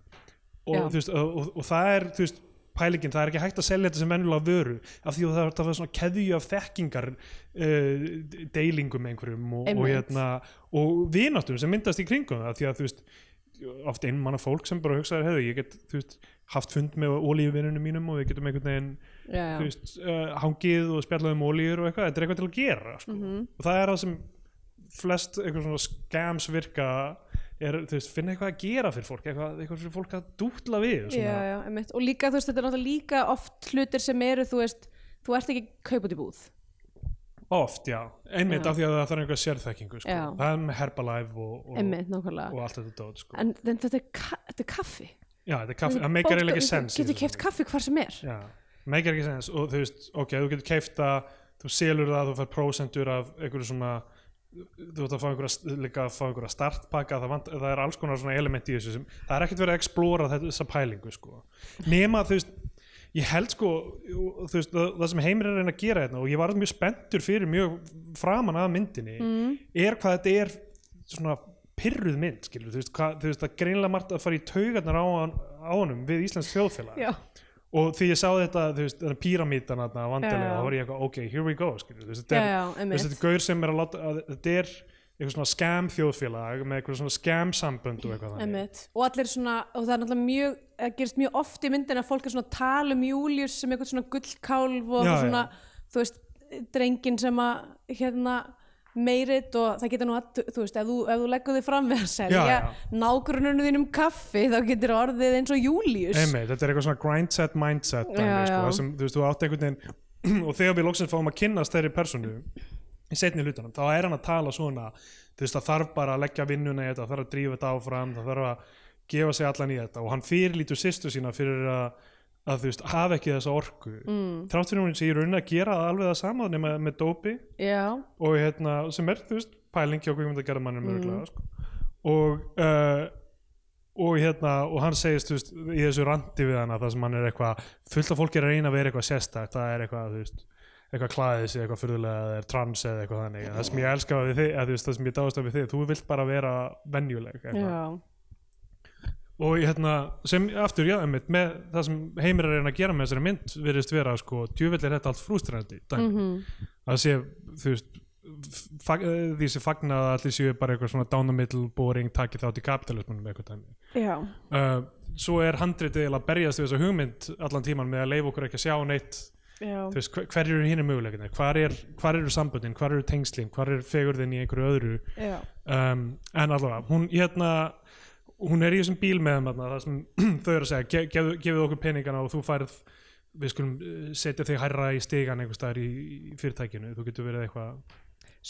Og, og, og, og það er þú veist, pælingin, það er ekki hægt að selja þetta sem venjulega vöru af því að það það er svona keðju af þekkingar uh, deilingum einhverjum og, og, hérna, og vináttum sem myndast í kringum það því að þú veist oft einmanna fólk sem bara hugsaður hefur ég get þú veist, haft fund með ólíuvinnunum mínum og við getum einhvern veginn já, já. veist, uh, hangið og spjallað um ólíur og eitthvað, þetta er eitthvað til að gera sko. Mhm. og það er það sem flest eitthvað svona scams virka er, þú veist, finna eitthvað að gera fyrir fólk eitthvað, eitthvað fyrir fólk að dútla við já, svona. já, og líka þú veist, þetta er náttúrulega líka oft hlutir sem eru, þú veist þú ert ekki kaup út í búð oft, já, einmitt Já. af því að það þarf einhver sérþekkingu sko. Já. það er með Herbalife og, og, einmitt, og allt þetta dót sko. en, en þetta, er þetta er kaffi já, þetta er kaffi, það meikar eiginlega ekki sens í getur keift kaffi hvar sem er Já, meikar ekki sens og þú veist, ok, þú getur keift það þú selur það, þú fær prósentur af einhverju svona þú ert að fá einhverja, startpakka það, það er alls konar svona element í þessu sem, það er ekkert verið að explora þetta, þessa pælingu sko. nema þú veist ég held sko, veist það, það sem heimir er að gera þetta og ég var mjög spenntur fyrir mjög framan að myndinni mm. er hvað þetta er svona pyrruð mynd, skilur, þú veist, hvað, þú veist það greinlega margt að fara í taugarnar á, á honum við Íslands þjóðfélag og því ég sá þetta, þú veist, píramítan að vandilega, Já, já. þá var ég eitthvað, ok, here we go skilur, þú veist, þetta já, er, já, þú veist, þetta er gaur sem er að láta, að, þetta er eitthvað svona scam þjóðfélag með eitthvað svona scam sambönd og eitthvað þannig. Og allir svona, og það er náttúrulega mjög það gerist mjög oft í myndin að fólk er svona að tala um Július sem eitthvað svona gullkálf og Já, svona, þú veist, drengin sem að hérna meirit og það getur nú að, þú veist, ef þú, ef þú leggur þig fram við að selja nágrununum þínum kaffi þá getur orðið eins og Július Einmitt, þetta er eitthvað svona grindset mindset dæmi, Já, sko, já. það sem, þú veist, þú átt einhvern veginn (clears throat) og þegar við loksins fáum að kynnast þeirri personu í setni hlutunum, þá er hann að tala svona þú veist, það þarf bara að leggja vinnuna í þetta það þarf að drífa þetta áfram, það þarf að gefa sig allan í þetta og hann fyrirlítur sýstu sína fyrir að, að þú veist, hafa ekki þessa orku. Mm, þrátt fyrir hún sé í rauninni að gera það alveg það sama nema með dópi. Já, og hérna, sem er, þú veist, pæling hjá Guðmund að gera mannum Mm. örgulega sko. og uh, og hérna, og hann segist þú veist, í þessu randi við hana það sem hann er eitthvað, fullt af fólki er að reyna að vera eitthvað sérstakt, það er eitthvað, þú veist eitthvað klæðis eitthvað fyrðulega eða er trans eða eitthvað þannig, það sem ég elska við þig þú veist, það sem ég dáðast og hérna, sem aftur, já, einmitt, með það sem heimir er að gera með þessari mynd virðist vera, sko, djövill er þetta allt frústrænandi mm að sé þú veist fag, eh, því sem fagnað að allir séu bara eitthvað svona down the middle boring takið þátt í kapitalismunum eitthvað uh, svo er handritið að berjast við þessa hugmynd allan tíman með að leifa okkur ekki að sjá neitt. Veist, hver, eru hinn möguleikinni hvar, er, hvar eru samböndin, hvar eru tengslin? Hvar er fegurðin í einhverju öðru? Um, en allavega, hún hérna hún er í þessum bíl með þarna, það sem (clears throat) þau eru að segja, ge, gefðu, gefðu okkur peningana og þú færð við skulum eh, setja þig hærra í stigan einhvers staðar í, í fyrirtækinu, þú getur verið eitthvað.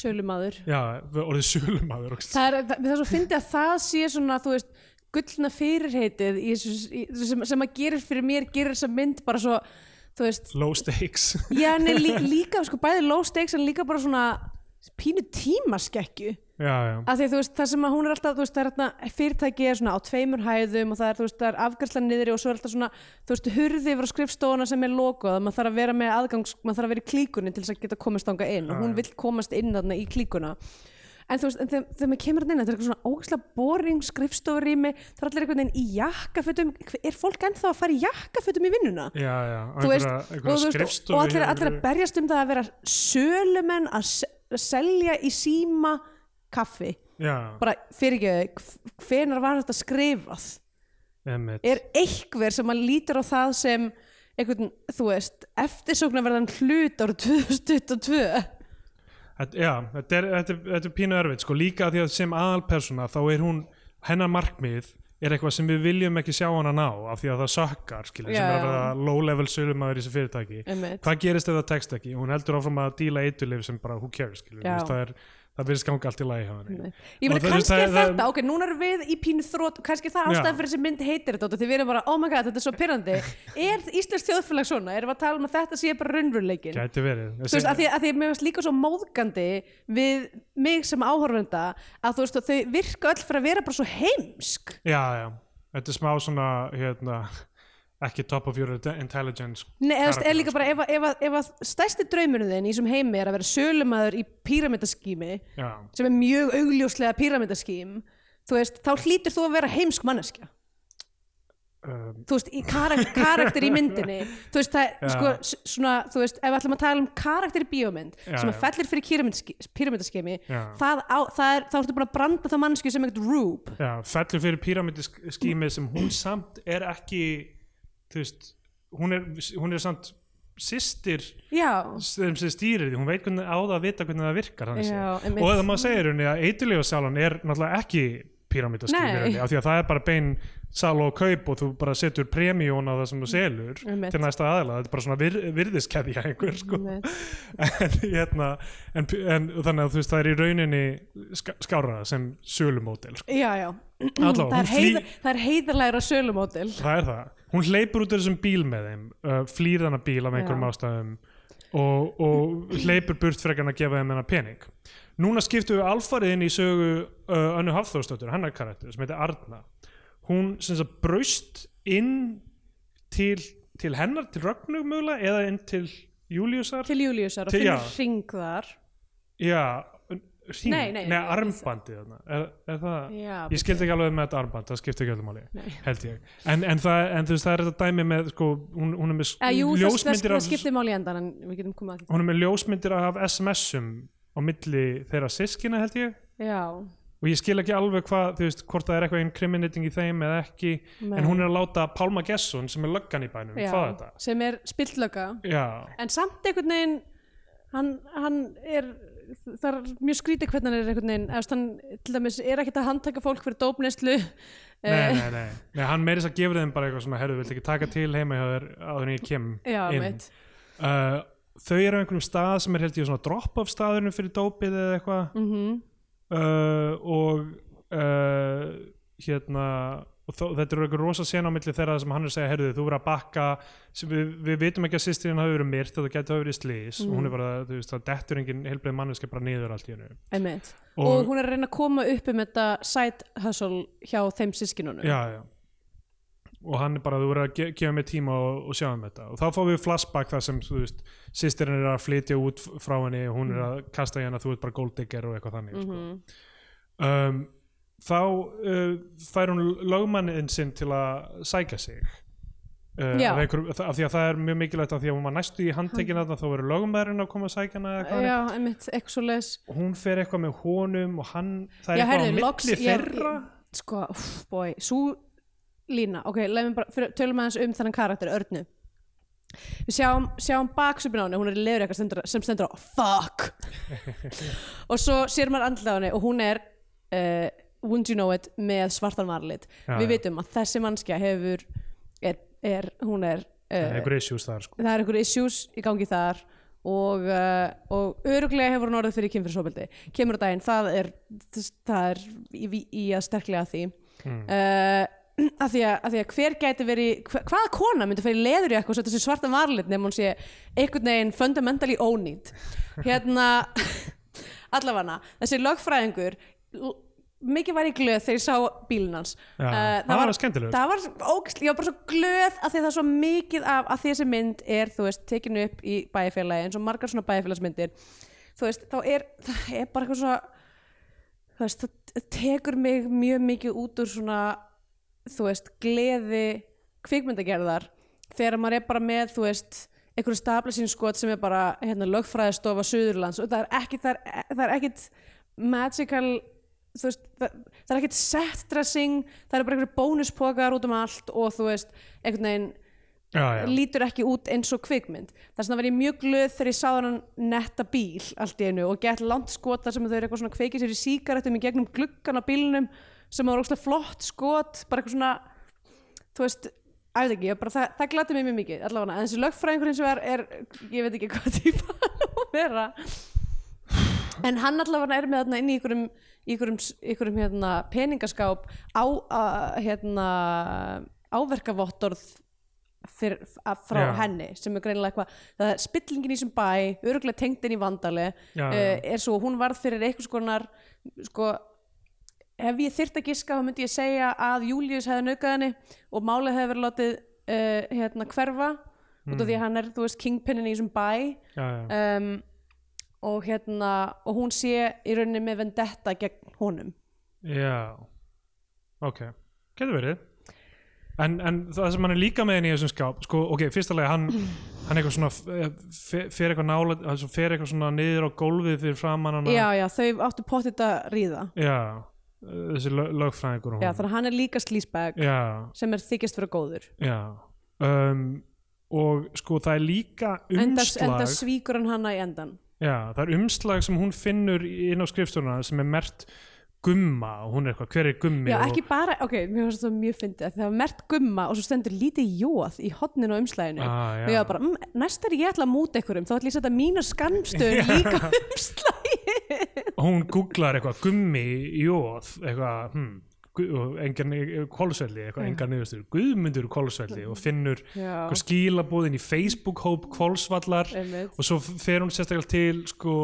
Sölumadur já, orðið sölumaður og það er, það, er svo fyndið að það sé svona þú veist, gullna fyrirheitið í, þessu- í, sem, sem að gerir fyrir mér gerir þessa mynd bara svo veist, low stakes. Já, nei, lí, (laughs) líka sko bæði low stakes en líka bara svona pínu tímaskekkju að því þú veist, það sem að hún er alltaf veist, er alltaf, fyrirtæki er svona á tveimur hæðum og það er, veist, það er afgærslan niðri og svo er alltaf svona, þú veist, hurði yfir á skrifstofuna sem er lokuð, maður þarf að vera með aðgangs maður þarf að vera í klíkunni til þess að geta komast þangað inn og Já, hún já. vill komast inn þarna í klíkuna. En þú veist, en þegar, maður kemur inn þetta er eitthvað svona ógæslega boring skrifstofurými það er allir einhvern veginn í jakkafötum er fólk ennþá að fara í jakkafötum í vinnuna? Já, já, veist, og, skrifstofu og allir, allir að berjast um það að vera sölumenn að selja í síma kaffi já, bara fyrir ekki, hvenar var þetta skrifað einmitt. er einhver sem að lítur á það sem einhvern, þú veist, eftirsóknarverðan hlut árið 2022 Þetta, já, þetta er, þetta, er, þetta er pínu erfitt sko, líka af því að sem aðalpersona þá er hún, hennar markmið er eitthvað sem við viljum ekki sjá hana ná af því að það sökkar, skilur, sem Já, er að já. vera low level sölumæður í þessu fyrirtæki Einmitt. hvað gerist ef það tekst ekki, hún heldur áfram að díla eiturlif sem bara who cares, skilur, Já. þú veist, það er það byrðist ganga allt í lagi. Ég meina kannski það- er þetta, ok, núna erum við í pínu þrótt, kannski það ástæðan fyrir þessi mynd heitir þetta því við erum bara, oh my god, þetta er svo pyrrandi (laughs) Er Íslands þjóðfélag svona? Erum við að tala um að þetta sé bara raunveruleikin? Þú veist, að því, að mér finnst líka svo móðgandi við mig sem áhorfenda að þú veist, þau virka öll fyrir að vera bara svo heimsk já, já, þetta er smá svona hérna, ekki top of your intelligence Nei, eða er líka bara ef, að- ef, að- ef að stærsti draumurinn þinn í þessum heimi er að vera sölumæður í píramítaskými sem er mjög augljóslega píramítaským þá hlýtur þú að vera heimsk manneskja. Um, þú veist, í karak (laughs) karakter í myndinni. Þú veist, það sko svona, þú veist, ef við ætlum að tala um karakter í bíómynd Já, sem að fellir fyrir píramítaskemi Já. það, það er, þá ertu bara að branda það mannsku sem eitthvað rúb. Já, fellur fyrir píramídiskými sem hún samt er ekki þú veist, hún er, hún er samt systir já, sem stýrir því, hún veit hvernig á það að vita hvernig það virkar. Já, og það maður segir henni að eiturlega sálan er náttúrulega ekki píramídaskými Nei. af því að það er bara bein sal og kaup og þú bara setur premjón á það sem þú selur Einmitt. til næsta aðila, þetta er bara svona vir, virðiskeðja einhver sko Einmitt. (laughs) en, hérna, en, en þannig að þú veist það er í rauninni skára sem sölumódel sko. já, já Allavega, það, er heiðar, það er heiðarlegra sölumódel það er það, hún hleypur út af þessum bíl með þeim uh, flýr þennan bíl af einhverjum Já. ástæðum og, og hleypur burt en að gefa þeim hennar pening núna skiptum við alfarið inn í sögu uh, Önnu Hafþórsdóttur, hennar karakter sem heitir Arna. Hún sem sagt braust inn til, til hennar, til Rögnu mögulega eða inn til Júliusar? Til Júliusar og Til- hring þar. Já, hring, Nei, nei, nei, þarna. er, er það já, ég skildi ekki alveg með þetta armband, það skipti ekki alveg máli held ég, en, en, það, en þú veist það er þetta dæmi með, sko, hún, hún er með Eh, ljósmyndir af skiptir máli í endan en við getum komað að því. hún er með ljósmyndir af SMS-um á milli þeirra sískina held ég. Já, og ég skil ekki alveg hvað, þú veist, hvort það er eitthvað incriminating í þeim eða ekki Nei. en hún er að láta Pálma Gesson sem er löggan í bænum já sem er spiltlöka já, en samt einhvern veginn hann, hann er það er mjög skrítið hvernig hann er einhvern veginn. Eða hann til dæmis er ekkert að handtaka fólk fyrir dópneyslu. Nei, nei, nei, nei hann meiris að gefa þeim bara eitthvað svona herðu, viltu ekki taka til heima hjá þér áður en ég kem já, inn? uh, þau eru á einhverjum stað sem er held ég svona drop-off staðurinn fyrir dópið eða eitthvað. Mm uh, og uh, hérna og þó, þetta er eitthvað rosa sena á milli þeirra sem hann er að segja, herðu þú verður að bakka við, við vitum ekki að sýstirinn hafi verið myrt þetta geti hafi verið slís og hún er bara, þú veist, það dettur engin heilbreið manneski bara niður allt í hennu Og- og, hún er að reyna að koma upp um þetta side hustle hjá þeim sískinunum já, já og hann er bara, þú verður að ge gefa mér tíma og, og sjá um þetta. Og þá fáum við flashback þar sem, sýstirinn er að flytja út frá henni og hún er að kasta í henni að þú ert bara golddigger og eitthvað þannig sko. um, þá uh, fær hún lögmannin sinn til að sækja sig. Uh, af, einhver, af því að það er mjög mikilvægt af því að hún var næstu í handtekina þá verður lögmaðurinn að koma að sækja og hún fer eitthvað með honum og hann, það er já, eitthvað á milli loks ég- sko, uff, boy, svo lína ok, bara, tölum aðeins um þennan karakter, Örnu við sjáum, sjáum baksupin á henni, hún er í leður eitthvað sem stendur á fuck (laughs) og svo sér maður andlið á henni og hún er uh, wouldn't you know it með svartan varlit Já, við já. vitum að þessi mannskja hefur er, er hún er það er uh, issues þar sko. það er einhver issues í gangi þar og, uh, og öruglega hefur hún orðið fyrir kynfyrirsóbildi kemur á daginn, það er það er í, í að sterklega því Mm. Uh, að, því að, að því að hver gæti verið hva, hvaða kona myndi fyrir leður í eitthvað og setja sér svarta varlit nefnum hún sé einhvern veginn fundamentally ónýtt hérna (laughs) allavega þessi lögfræðingur mikið var ég glöð þegar ég sá bílinn hans. Já, Eh, það var skemmtilegur. það var ógst, ég var bara svo glöð að því að það er svo mikið af að þessi mynd er, þú veist, tekinu upp í bæjarfélagi eins og margar svona bæjarfélagsmyndir. Þú veist, þá er það er bara eitthvað svo þú veist, það tekur mig mjög mikið út úr svona þú veist, gleði kvikmyndagerðar þegar maður er bara með, þú veist einhverju staplisínskot sem er bara hérna, lögfræðistofa Suðurlands og það er ekkit það er, það er ekkit magical þú veist, það, það er ekkit set dressing, það er bara einhverju bónuspokar út um allt og þú veist einhvern veginn já, já. lítur ekki út eins og kvikmynd þess vegna var ég mjög glöð þegar ég sá hann netta bíl allt í einu og gett langt skot þar sem þau eru eitthvað svona kveikið sér í sígarettum í gegnum gluggan á bílnum sem var óslega flott skot bara eitthvað svona þú veist, veit ekki, bara, það, það glætti mig mjög mikið allavega, en þessi lögfræðingur eins og er, er ég veit ekki hvað típa hann á að vera. En hann allavega er með þarna inn í í einhverjum, einhverjum hérna, peningaskáp á hérna, áverkavottorð fyr, frá Já. henni sem er greinilega eitthvað það er spillingin í þessum bæ, öruglega tengd inn í vandali uh, er svo, hún varð fyrir eitthvað skonar sko, ef ég þyrft að giska þá myndi ég segja að Július hefði naukað henni og málið hefði verið látið uh, hérna hverfa út af því að hann er, þú veist, kingpinnin í þessum bæ. Já, já. um, og hérna og hún sé í rauninni með vendetta gegn honum. Já, ok, getur verið. En, en það sem hann er líka með henni í þessum skáp sko, ok, fyrsta lagi, hann, (clears throat) hann eitthvað svona fer, fer eitthvað nála fer eitthvað svona niður á gólfið fyrir framan hana. Já, já, þau áttu pottit að ríða. Já, þessi lög, lögfræðingur já, þannig að hann er líka slísbag já, sem er þykjast vera góður. Já. Um, og sko það er líka umslag enda svíkur hann hana í endan já, það er umslag sem hún finnur inn á skrifstofuna sem er mert gumma og hún er eitthvað, hver er gummi já, og, ekki bara, ok, mér finnst það mjög fyndið það var mert gumma og svo stendur lítið jóð í hotninu á umslæðinu Ah, og ég var bara, mm, næst er ég ætla að múta einhverjum þá ætla ég að setja mína skamstöð (laughs) líka umslæði og hún googlar eitthvað gummi jóð eitthvað hm, og kolsvelli, eitthvað engan niðurstur Guðmundur kolsvelli og finnur skilabóðin í Facebook-hóp kolsvallar Einmitt. og svo fer hún sérstaklega til sko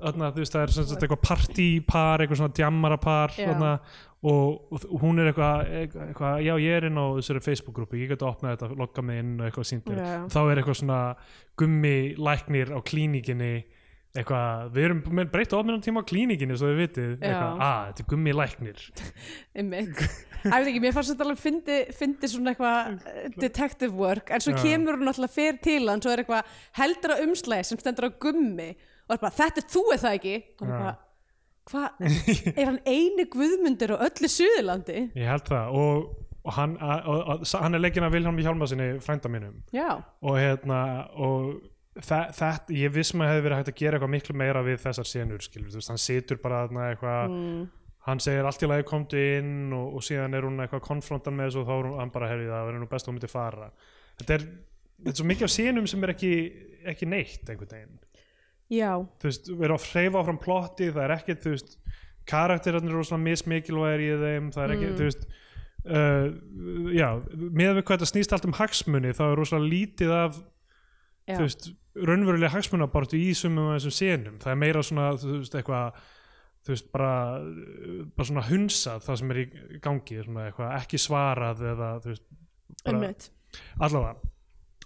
þú veist, það er sem sagt eitthvað partípar, eitthvað svona þarna, og, og hún er eitthvað, eitthvað, já ég er inn á þessari Facebook-grúpu, ég get að opna þetta logga mig inn og eitthvað síndir, Já. þá er eitthvað svona gummi læknir á klínikinni eitthvað, við erum með breytt ofnum tíma á klínikinni svo við vitið, eitthvað, að þetta er gummi læknir. (laughs) Æ, veit ekki, mér fannst þetta alveg fyndi, svona eitthvað eh, detective work en svo Já. kemur hún alltaf fyrir til hann svo er eitthvað heldur á umslæði sem stendur á gummi og er bara, þetta er þú er það ekki? Og Já. er bara, hvað (laughs) er hann eini guðmundur á öllu Suðurlandi? Ég held það. Og, og, hann, og, og, og hann er leikinn af Vilhelm Hjálmarsinni frænda mínum. Já, og hérna og þetta, ég viss maður hefði verið hægt að gera eitthvað miklu meira við þessar senur skilur, þú veist, hann situr bara þarna eitthvað mm, hann segir allt í lagi komdu inn og, og síðan er hún eitthvað konfrontan með þessu og þá er hann bara herfið það og er nú best að hún myndi fara. Þetta er, þetta er svo mikið af senum sem er ekki, ekki neitt einhvern veginn já, þú veist, við erum að hreyfa áfram plotti það er ekkert, þú veist karakterarnir eru svona mismikilvægir í þeim það er ekki, Mm. þú veist uh, já, með við hvað þetta snýst allt um hagsmuni þá er rosalega lítið af já. þú veist, raunverulega hagsmunabartu í sumum af þessum senum það er meira svona, þú veist, eitthvað þú veist, bara, bara svona hunsað það sem er í gangi svona eitthvað ekki svarað eða þú veist, bara, allavega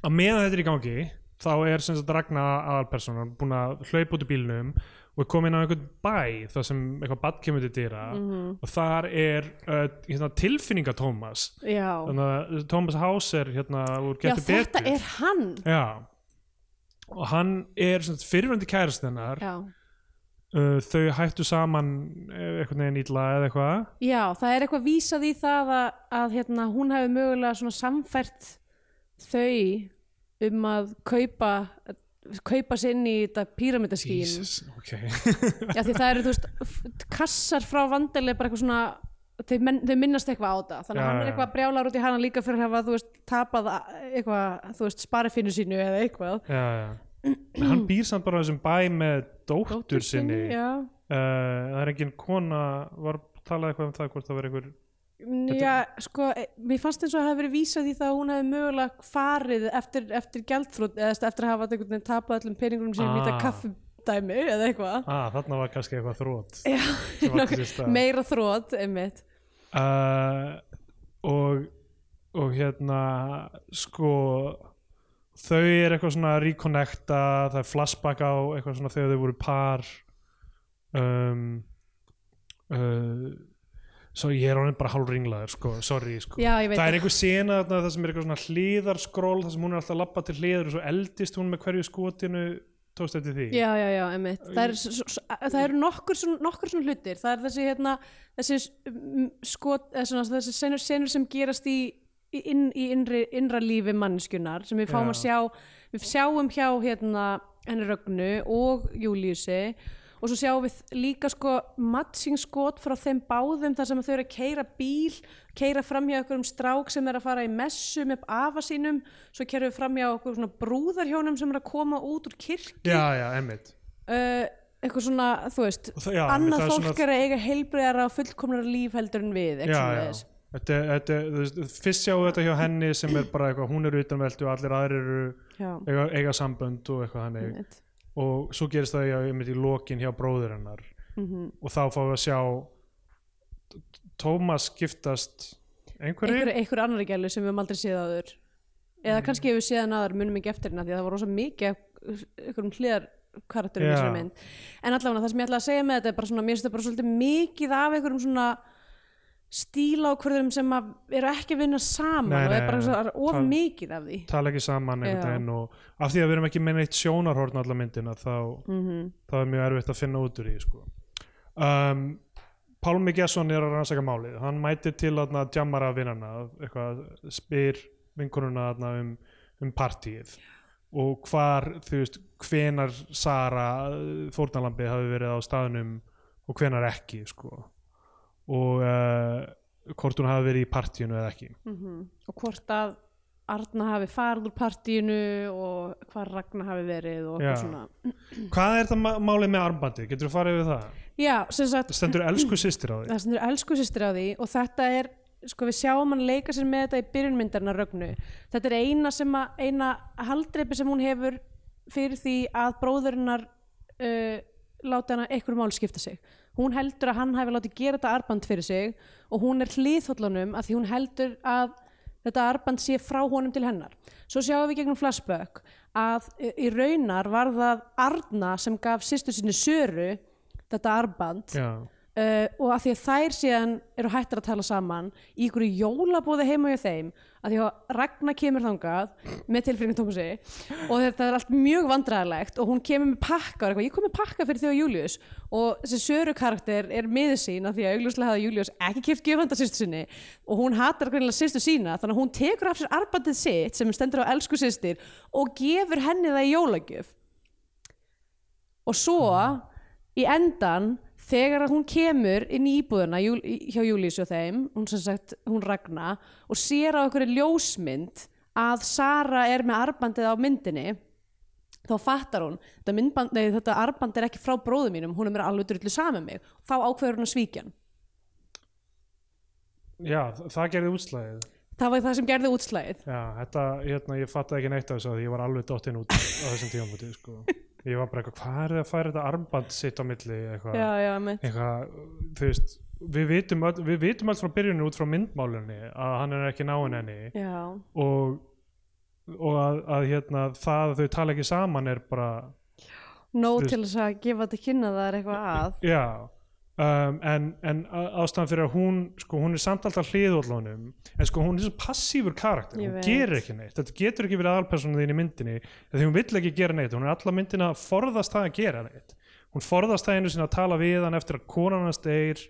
að meðan þetta er í gangi þá er sem sagt Ragna aðalpersonan búin að hlaupa út í bílnum og er komin á einhvern bæ þar sem eitthvað bad kemur til dýra Mhm. og þar er uh, hérna, tilfinninga Tómas já, þannig að Tómas Hauser hérna já þetta betur. er hann. Já. Og hann er fyrirvændi kærast hennar. Já. uh, þau hættu saman eh, einhvern veginn ítla eða eitthvað. Já, það er eitthvað vísað í það að, að hérna, hún hefði mögulega samfært þau um að kaupa kaupa sér inn í þetta píramítaskín Jesus, ok. (laughs) Já, því það eru, þú veist, kassar frá vandali bara eitthvað svona þau, men, þau minnast eitthvað á það þannig að hann er eitthvað brjálar út í hana líka fyrir að hafa, þú veist, tapað eitthvað, þú veist, sparifinu sínu eða eitthvað. Já, já. Hann býr samt bara þessum bæ með dóttur, sinni uh, það er engin kona var talað eitthvað um það hvort það verið einhver já sko, e, mér fannst eins og að hafa verið vísað í það að hún hefði mögulega farið eftir, eftir gjaldþrótt eða eftir að hafa einhvern veginn tapað öllum peningunum sem Ah. þetta kaffidæmi eða eitthvað ah, þarna var kannski eitthvað þrótt Já, meira þrótt, einmitt uh, og og hérna sko þau er eitthvað svona að reconnecta það er flashback á eitthvað svona þegar þau voru par um, uh, svo ég er honum bara hálf ringlaður sko, sorry sko. Já, það er einhver sena þarna það sem er eitthvað svona hlýðarskról það sem hún er alltaf að labba til hlýður og svo eldist hún með hverju skotinu tókst eftir því? Já, já, já, einmitt. Það eru eru nokkur nokkur svona hlutir. Það er þessi hérna þessi skot, svona, þessi senur, senur sem gerast í, í, inn, í innri, innra lífi mannskjunar sem við fáum Já. að sjá við sjáum hjá hérna henni Rögnu og Júliusi og svo sjáum við líka sko matching skot frá þeim báðum þar sem þau eru að keira bíl keira fram hjá okkur um strák sem er að fara í messu með afa sínum svo keira við fram hjá okkur svona brúðarhjónum sem er að koma út úr kirkju já, já, emmitt uh, eitthvað svona, þú veist það- já, annað það er fólk svona- er að eiga heilbreyðara og fullkomnara líf heldur en við eitthvað já. svoleiðis. Þetta, þetta, fyrst sjáum við þetta hjá henni sem er bara eitthvað, hún er utanveldu og allir aðrir eru eiga, eiga sambönd og eitthvað hannig einmitt. Og svo gerist það já, í lokin hjá bróður hennar. Mhm. og þá fáum við að sjá Tómas giftast einhverju? Einhver, einhver annari gælu sem við höfum aldrei séð áður. Eða kannski ef við séð aður munum ekki eftir hérna því að það var rosa mikið einhverjum hliðar karakterum í Já. þessari mynd. En allavega það sem ég ætla að segja með þetta er bara svona, mér finnst þetta bara svolítið mikið af einhverjum svona stílákvörðum sem að eru ekki að vinna saman Nei, og er nei, bara svona, of Það- mikið af því tala ekki saman einhvern veginn og af því að við erum ekki með neitt sjónarhorn allar myndina þá, mm þá er mjög erfitt að finna út úr því sko. um, Pálmi Gesson er að rannsaka málið hann mætir til að djammara vinnana eitthvað, spyr vinkonuna þarna um, um partíið og hvar, þú veist hvenar Sara fórnalambi hafi verið á staðnum og hvenar ekki sko. Og uh, hvort hún hafi verið í partíinu eða ekki. Og hvort að Arna hafi farið úr partíinu og hvað Ragnar hafi verið og eitthvað svona. Hvað er það málið með armbandið? Getur þú farið við það? Já, sem sagt, stendur elsku systir á því. Það stendur elsku systir á því og þetta er, sko við sjáum hann leika sér með þetta í byrjunmyndarna Rögnu. Þetta er eina eina haldreipi sem hún hefur fyrir því að bróðurinnar uh, láta hana einhverju mál skipta sig. Hún heldur að hann hafi látið gera þetta arband fyrir sig og hún er hlýðhóllanum að því hún heldur að þetta arband sé frá honum til hennar. Svo sjáum við gegnum flashback að uh, í raunar var það Arna sem gaf sýstu sinni Söru þetta arband uh, og að því að þær síðan eru hættar að tala saman í ykkur jólabóði heima hjá þeim að því að Ragnar kemur þangað með tilfringin Tómasi og þetta er allt mjög vandræðalegt og hún kemur með pakka ég kom með pakka fyrir þig og Július og þessi Söru karakter er miður sín að því að augljóslega hafði Július ekki kipt gjöfanda sýstu sinni. Og hún hatar greinilega sýstu sína þannig að hún tekur af sér arbandið sitt sem stendur á elsku systir og gefur henni það í jólagjöf. Og svo í endan þegar hún kemur inn í íbúðuna Júl, í- hjá Júlísu og þeim hún sem sagt, hún Ragna og sér á einhverju ljósmynd að Sara er með arbandið á myndinni þá fattar hún þetta, myndband, nei, þetta arband er ekki frá bróðu mínum hún er mér alveg drullu saman mig. Þá ákveður hún að svíkja hann. Já þa- það gerði útslæðið það var það sem gerði útslægið Já, þetta, hérna, ég fattaði ekki neitt af þessu að ég var alveg dottinn út á þessum tímamóti sko. (laughs) Ég var bara eitthvað, hvað er það að færa þetta armband sitt á milli eitthvað, já, já, eitthvað þú veist, við vitum, öll, við vitum allt frá byrjunni út frá myndmálunni að hann er ekki náinn henni. Já, og, og að, að hérna, það að þau tala ekki saman er bara nóg til þess að gefa þetta kynna það er eitthvað að. Já um, en, en ástæðan fyrir að hún sko, hún er samt alltaf hliðóllunum en sko hún er svo passífur karakter hún gerir ekki neitt, þetta getur ekki verið aðalpersonu þín í myndinni, því hún vill ekki gera neitt hún er alla myndina að forðast það að gera neitt. Hún forðast það einu sinni að tala við hann eftir að konan hans deyr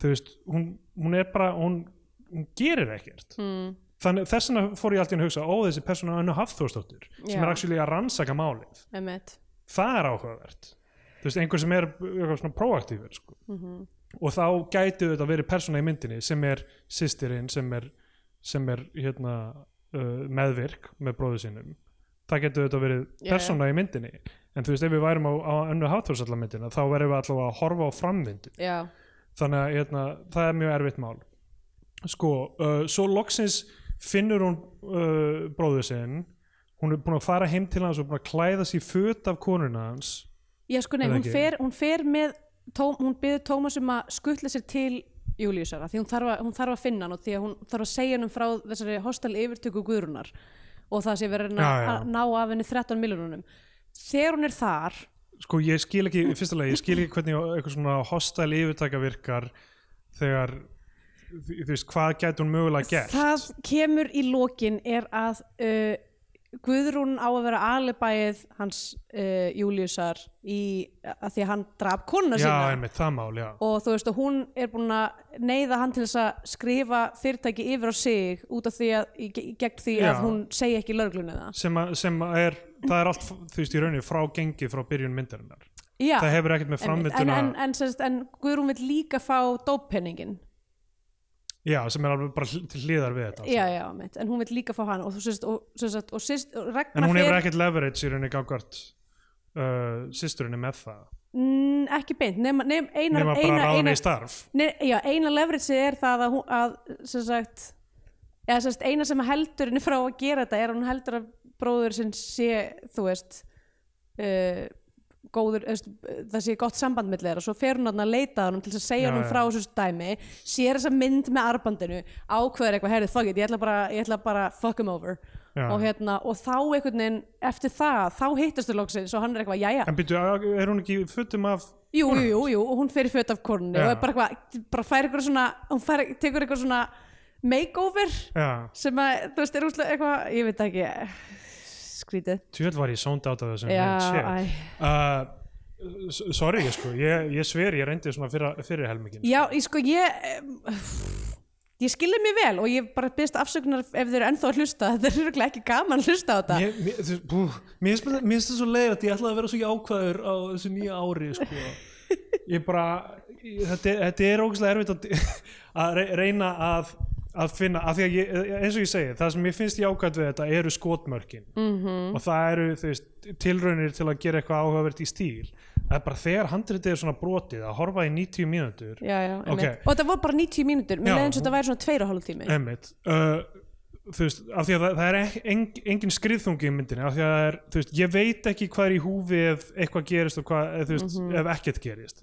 þú veist, hún, hún er bara hún, hún gerir ekkert. Mm, þannig þess vegna fór ég alltaf að hugsa ó þessi persóna önnu Hafþórsdóttir sem Já. er að rannsaka málið. Emitt það er áhugavert þú veist, einhver sem er eitthvað svona proaktífur sko. mm og þá gæti þetta verið persóna í myndinni sem er sýstirinn sem er, sem er hérna, uh, meðvirk með bróðu sínum. Það getur þetta Já, já. persóna í myndinni. En þú veist ef við værum á, á önnu háþórsallar myndina þá verðum við allavega að horfa á framvindu já, þannig að hérna, það er mjög erfitt mál. Sko, uh, svo loksins finnur hún uh, bróðu sinn. Hún er búin að fara heim til hans og búin að klæða sér föt af konuna hans já sko nei, hún fer, hún fer með tó, hún byður Tómas um að skuttla sér til Júliusara því hún þarf, að, hún þarf að finna hann og því að hún þarf að segja hann frá þessari hostel yfirtöku Guðrunar og það sé verið að, ná af henni 13 miljonunum þegar hún er þar sko ég skil ekki, lagi, ég skil ekki hvernig eitthvað svona hostile yfirtaka virkar þegar þú veist, hvað gæti hún mögulega gert? Það kemur í lokin er að uh, Guðrún á að vera alibæið hans uh, Júliusar í að því að hann draf konuna já, sína. einmitt, það mál, já. Og þú veist og hún er búin að neyða hann til þess að skrifa fyrirtæki yfir á sig út af því að í, í gegn því Já. að hún segi ekki lögreglunni það. Sem, að, sem að er, það er allt þú veist, í rauninni frá gengið frá byrjun myndarinnar. Já, það hefur ekkert með en, en, framvinduna en, en, semst, en Guðrún vil líka fá dóppenningin já, sem er alveg bara til hliðar við þetta já, já, mitt, en hún vil líka fá hann og, þú sést, og, sést, og, sýst, og en Ragnar hún hefur ekkert leverage í rauninni gangvart uh, systurinni með það. Mm, ekki beint, nema, nema eina, nema bara eina, ráðan eina, í starf. Ne, já, eina leverage er það að, að sem sagt eða sem sagt, eina sem heldur henni frá að gera þetta er að hún heldur að bróður sinn sé, þú veist uh, góður, það sé gott samband með þeirra svo fer hún að leita að honum til þess að segja Já, já. frá þessu dæmi sér þessa mynd með arbandinu ákveður eitthvað, heyrðu, fuck it, ég ætla bara, ég ætla bara fuck him over Já. og, hérna, og þá einhvern veginn, eftir það þá hittastu loksins og hann er eitthvað, jæja en byrju, er hún ekki fullum af jú, jú, jú, jú, og hún fer í föt af Já. og er bara eitthvað, bara fær eitthvað svona hún fær, tekur eitthvað svona makeover já, sem að, þú veist, er úslega eitthvað, ég veit ekki skrítið. Tjóðl var ég sónd át af þessum já, mynd, uh, sorry, ég sko, ég, ég sver ég reyndi svona fyrir, fyrir helmingin já, ég sko, ég em, ég skilði mig vel og ég bara byrst afsökunar ef þeir eru ennþá að hlusta. (laughs) Þetta er örugglega ekki gaman að hlusta á þetta. Mér, finnst það- svo leið að ég ætlaði að vera svo jákvæður á þessu nýja ári sko. ég bara þetta, þetta er ógæslega erfitt að, (laughs) að re- reyna að, að finna, því að ég, eins og ég segi það sem mér finnst jákvæð við þetta eru skotmörkin -hmm. og það eru veist, tilraunir til að gera eitthvað áhugavert í stíl það er bara þegar handritið er svona brotið að horfa í 90 mínútur já, já, Ok. einmitt. og þetta voru bara 90 mínútur mér svo þetta væri svona tveir og hálf tími Einmitt uh, þú veist, af því að það, það er eng, engin skriðþungi í myndinni af því að það er, þú veist, ég veit ekki hvað er í húfi ef eitthvað gerist og hvað, þú veist, Mhm. ef ekkert gerist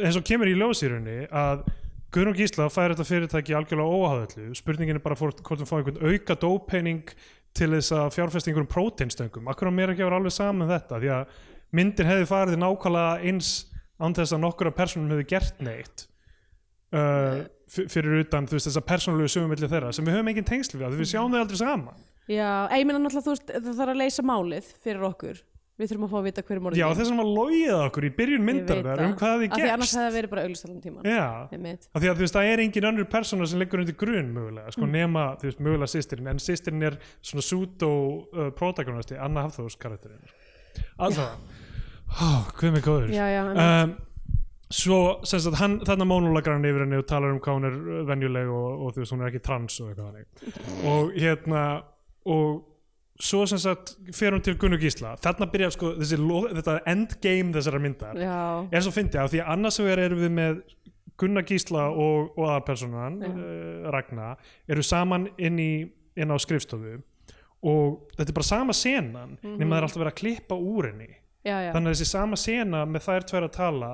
eins og kemur í ljósýrunni að Guðrún Gísla fær þetta fyrirtæki algjörlega óháðallu, spurningin er bara hvort hún fá einhvern auka dópenning til þess að fjárfesta einhverjum próteinstöngum. Akkur á mér ekki að vera alveg saman þetta? Því að myndin hefði farið nákvæmlega eins án þess að nokkura personum hefði gert neitt uh, fyrir utan þú veist þessa persónulegu sögum milli þeirra sem við höfum engin tengsl við, því við sjáum þau aldrei saman. Já, ég meina náttúrulega þú veist það þarf að leysa málið fyrir okkur við þurfum að fá að vita hverju morðin Já, þess að maður logið okkur í byrjun myndarinnar um hvað af þið því annars gerst hefði það verið bara auglist allan tíman Já, af því að þú veist það er engin önnur persóna sem liggur undir grun mögulega, sko Mm. nema þú veist mögulega sýstirinn, en sýstirinn er svona pseudo uh, protagonisti, Anna Hafþórs karakterinn Alltaf, oh, hvað með góður. Já, já, um, svo sem sagt hann, þarna mónulagar hann yfir henni og talar um hvað hún er venjuleg og, og þú veist hún er ekki trans og eitthvað þannig. Og hérna og svo sem sagt fer hún til Gunnu Gísla. Þarna byrja sko þessi, þetta endgame þessara myndar. Já, er svo fyndið af því að annars vegar erum við með Gunnar Gísla og, og aðalpersonan Já. uh, Ragna eru saman inn, í, inn á skrifstofu. Og þetta er bara sama senan nema það er alltaf verið að klippa úr henni. Já, já. þannig að þessi sama sena með þær tvær að tala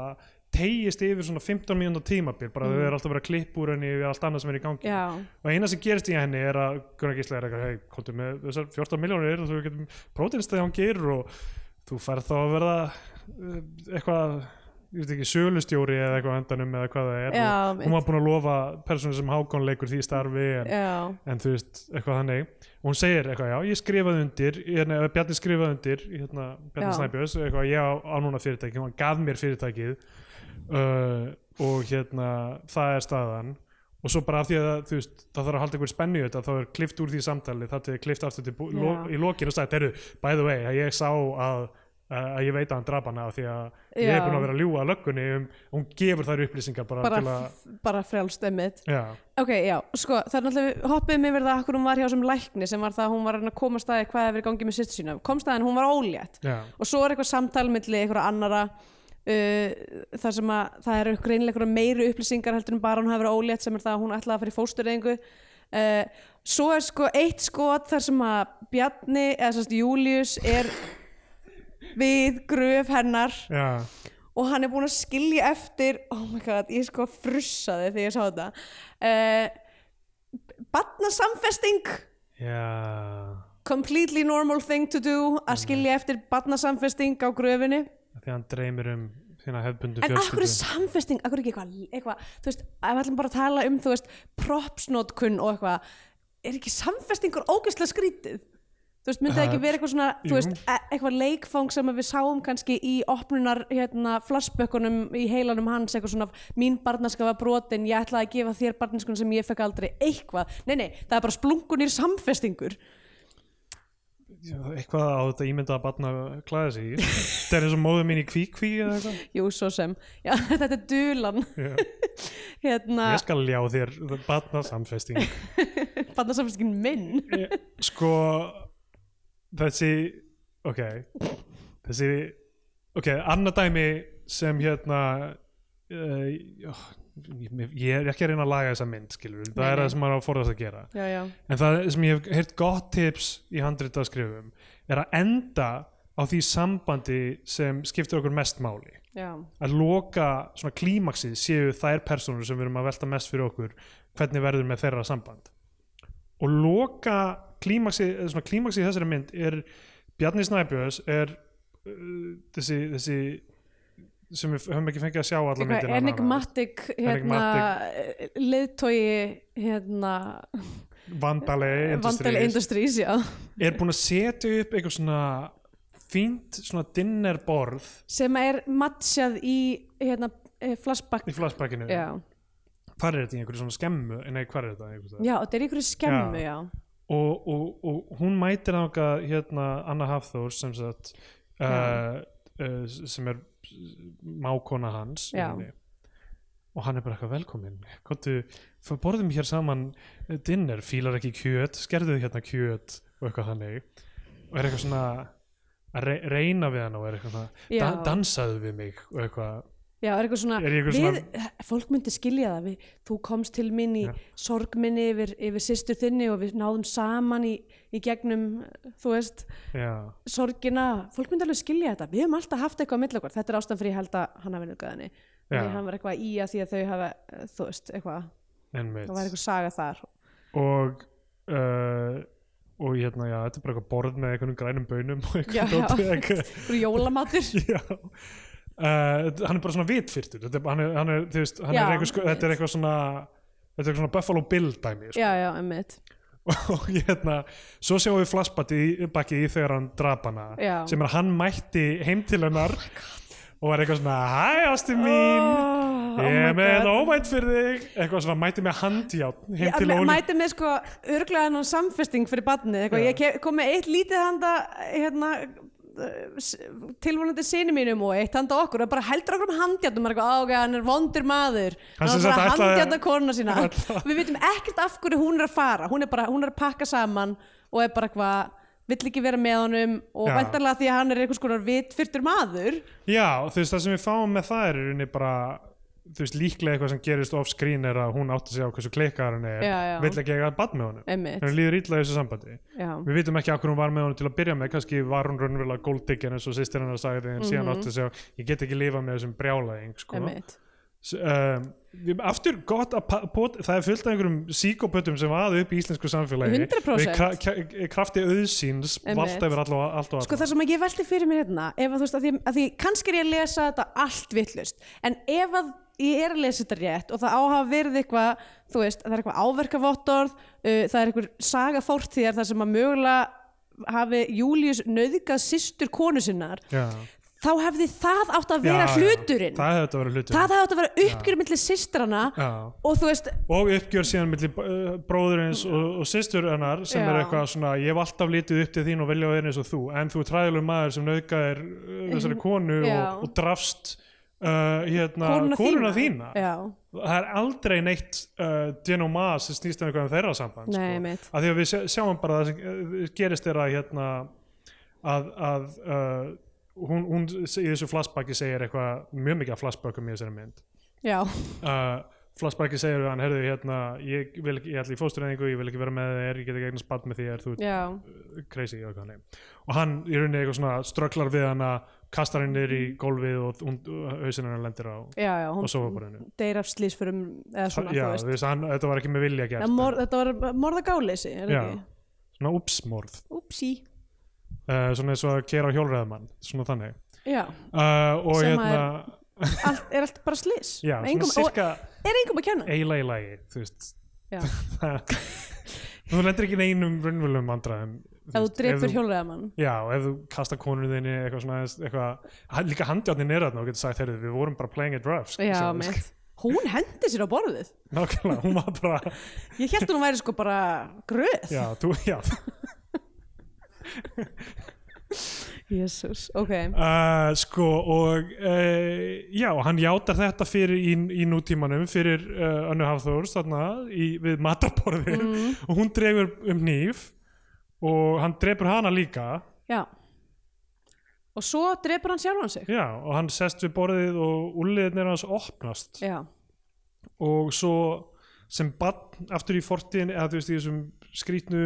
tegist yfir svona 15 mínúnda tímabil bara þau eru alltaf verið að klippa úr henni við allt annað sem er í gangi. Já. og eina sem gerist í henni er að Gunnar Gísla er eitthvað, hei, komdu með þessar 14 miljónir og þú getum próteinstæði hann gerir og þú færð þá að verða uh, eitthvað ég veit ekki, sölustjóri eða eitthvað endanum eða hvað það er. Já, og hún var búin að lofa persónu sem Hákon leikur því starfi en, en þú veist, eitthvað þannig. Og hún segir eitthvað, já, ég skrifaði undir hérna, Bjarni skrifaði undir hérna, Bjarni. Snæbjörns, eitthvað, ég á, á núna fyrirtæki hann gaf mér fyrirtækið uh, og hérna það er staðan. Og svo bara af því að þú veist, það þarf að halda einhver spennu í þetta þá er klift úr því samtali, það til klift aftur til Já. lo, í lokinu og sagt, eru, by the way að ég sá að að ég veit að hann draf hana því að ég er Já. búin að vera að ljúga að löggunni um, hún gefur þær upplýsingar bara, bara, bara frjálst emmitt já, ok, já, sko, það er náttúrulega hoppið mér verið að hún var hjá sem lækni sem var það að hún var að koma staði hvað hefur í gangi með sýstu sína. Komst að hún var ólétt. Já, og svo er eitthvað samtal milli einhverja annara uh, þar sem að það eru greinilega meiri upplýsingar heldur en bara hún hefur verið ólétt sem er það að hún ætlaði að fara í fóstureyðingu. Uh, svo er sko eitt skot þar sem að Bjarni eða sérst Július er við gröf hennar já, og hann er búinn að skilja eftir oh my god, ég sko frussaði þegar ég sá þetta. Uh, Batnasamfesting já. Completely normal thing to do að skilja eftir batnasamfesting á gröfinni því hann dreymir um þína hefbundu En akkur fjölskyldu er samfesting, akkur er ekki eitthvað, þú veist, ef við ætlum bara að tala um, þú veist, propsnotkun og eitthvað, er ekki samfestingur ógeðslega skrítið? Þú veist, myndi það ekki vera eitthvað svona, jú. þú veist, e eitthvað leikfang sem við sáum kannski í opnunar, hérna, flashbökkunum í heilanum hans, eitthvað svona, mín barnaska var brotin, ég ætlaði að gefa þér barnaskun sem ég fekk aldrei, eitthvað. Nei, nei, það er bara splunkunir samfestingur. Eitthvað á þetta ímynda að batna klæða sig í (laughs) þetta er eins og móður mín í kvíkví eða eitthvað. Jú, svo sem. Já, (laughs) þetta er dulan, (laughs) hérna, ég skal ljá þér batna samfesting barnasamfestingin minn. Ég- sko þessi ok. Þessi ok, annað dæmi sem hérna uh, ég, er ekki að reyna að laga þessa mynd skilur, það Nei, er það sem maður á að forðast að gera. Já, já. en það sem ég hef heyrt gott tips í handrita skrifum er að enda á því sambandi sem skiptir okkur mest máli. Já, að loka svona klímaksið séu þær personur sem við erum að velta mest fyrir okkur hvernig verður með þeirra samband. Og loka klímaksið í þessari mynd er Bjarni Snæbjörns er uh, þessi, þessi sem við höfum ekki fengið að sjá alla myndina enigmatic hérna, leiðtogi hérna, Vandale Vandal Industries Industries, já. Er búin að setja upp eitthvað svona fínt svona dinnerborð sem er matchað í hérna, eh, flashback. Í flashbackinu? Já. hvað er þetta í einhverju svona skemmu? Nei, hvað er þetta? Einhverju staðar? já, þetta er í einhverju skemmu, já, og, og, og hún mætir náttúrulega hérna Anna Hafþór sem sagt uh, uh, sem er mákona hans og hann er bara eitthvað velkomin Kottu, borðum hér saman dinner, fílar ekki kjöt skerðu hérna kjöt og eitthvað þannig. Og er eitthvað svona að re reyna við hann og er eitthvað svona da dansaðu við mig og eitthvað já, er eitthvað svona, Er eitthvað við, fólk myndi skilja það við, þú komst til minn í Já. sorg minni yfir, yfir systur þinni og við náðum saman í, í gegnum þú veist, já, sorgina. Fólk myndi alveg skilja þetta, við höfum alltaf haft eitthvað á milli okkur, þetta er ástæðan fyrir ég held að hann hafi nöðgæðinni, Já. því hann var eitthvað í að því að þau hafa, þú veist, eitthvað. Það var eitthvað saga þar. Og uh, og hérna, já, þetta er bara eitthvað borð með einhvernum grænum bönum og Já, eitthvað já. eitthvað. Fyrir jólamatur (laughs) já uh, hann er bara svona vitfyrtur þetta er, hann er, hann er, veist, hann Já, er eitthvað, sko, þetta er eitthvað svona þetta er eitthvað svona Buffalo Bill dæmi sko. Já, já, emmitt (laughs) og hérna, svo sjáum við flashbatti í, þegar hann drap hana Já. sem er að hann mætti heim til hennar og var eitthvað svona hæ ástu mín oh, ég er með óvænt fyrir þig eitthvað svona mætti með handjátn heim til Óli Mæti með sko örglega hennan samfesting fyrir. Já. Ég kom með eitt lítið handa hérna tilvonandi sinni mínum og eitt handa okkur og bara heldur okkur um handjartum eitthvað, á, ok, hann er vondur maður. Hann er bara handjarta konuna sína. (laughs) Við veitum ekkert af hverju hún er að fara. Hún er bara, hún er að pakka saman og er bara eitthvað vill ekki vera með honum og Já. væntanlega því að hann er einhvers konar vitfyrtur maður. Já, þú veist, það sem við fáum með það er rauninni bara, þú veist, líklega eitthvað sem gerist off screen er að hún átti sig á hversu klikkar hann er, vill ekki eiga bann með honum Einmitt. hann líður illa í þessu sambandi Já. við vitum ekki okkur hún var með honum til að byrja með kannski var hún raunverulega golddigger eins og sýstir hennar sagði en síðan átti sig á, ég get ekki lifað með þessum brjálaðing sko. Um, aftur gott að pot, það er fullt af einhverjum síkopötum sem vaðu upp í íslensku samfélagi 100%. við kra kra krafti Einmitt. valda yfir allt og allt Sko það sem að ég velti fyrir mér hérna ef að þú veist að því, að því ég er að lesa þetta rétt og það á að hafa verið eitthvað þú veist, það er eitthvað áverkavottorð uh, það er eitthvað saga fórtíðar þar sem að mögulega hafi Július nöðgað systur konu sinnar Já. þá hefði það átt að vera Já, já. hluturinn það hefði þetta að vera hluturinn það hefði átt að vera uppgjör millir systrana Já. og þú veist, og uppgjör síðan milli uh, bróðurins og, og systur hennar sem Já. er eitthvað svona ég hef alltaf litið upp til þín og vilja að vera eins og þú en þú er træðilegur maður sem nauðgaðir uh, hérna, konuna, þína, Já, það er aldrei neitt uh, denoma sem snýst um eitthvað um þeirra samband Nei, sko. að því að við sjá- sjáum bara það sem uh, gerist er að hérna að, að uh, hún, hún í þessu flashbacki segir eitthvað mjög mikið af flashbackum í þessari mynd. Uh, flashbacki segir við hann herðu hérna, ég vil ég ætla í fóstureyningu ég vil ekki vera með þér, ég get ekki eignast barn með þér þú ert crazy og, hann í rauninni eitthvað svona strögglar við hana kastar henni niður í gólfið og hausinn hennar lendir á já, já hún sofaborðinu. deyr af slísförum eða svona, já, þú veist. hann, þetta var ekki með vilja gert. Mor, þetta var morða gáleysi, er Já. það ekki? svona upsmorð Úpsí. uh, svona eins og að kera á hjólræðumann svona þannig. Uh, og Sem hérna allt, er allt bara slis já, engum, svona og cirka er engum að kenna? Eiginlega í lagi þú veist. (laughs) Þú lendir ekki neinum raunverulegum vandræðum ef þú drefur hjólreðamann Já, ef þú kasta konunni þinni eitthvað svona, eitthvað, líka handjárnin er þarna og getur sagt, heyrðu, við vorum bara playing it rough sko, já, mitt. hún hendi sér á borðið. (laughs) Nákvæmlega, hún var bara, ég held hún væri sko bara gröð. Já, þú, já. (laughs) Jésús, ok. Uh, sko, og uh, já, hann játar þetta fyrir í, í nútímanum, fyrir uh, Önnu Hafþórs, þarna, í, við matarborðin mm, og hún dregur um hníf og hann drepur hana líka. Já. Og svo drefur hann sjálfan sig. Já, og hann sest við borðið og úrliðin hans opnast. Já, og svo sem bann aftur í fortíðin eða þú veist í þessum skrítnu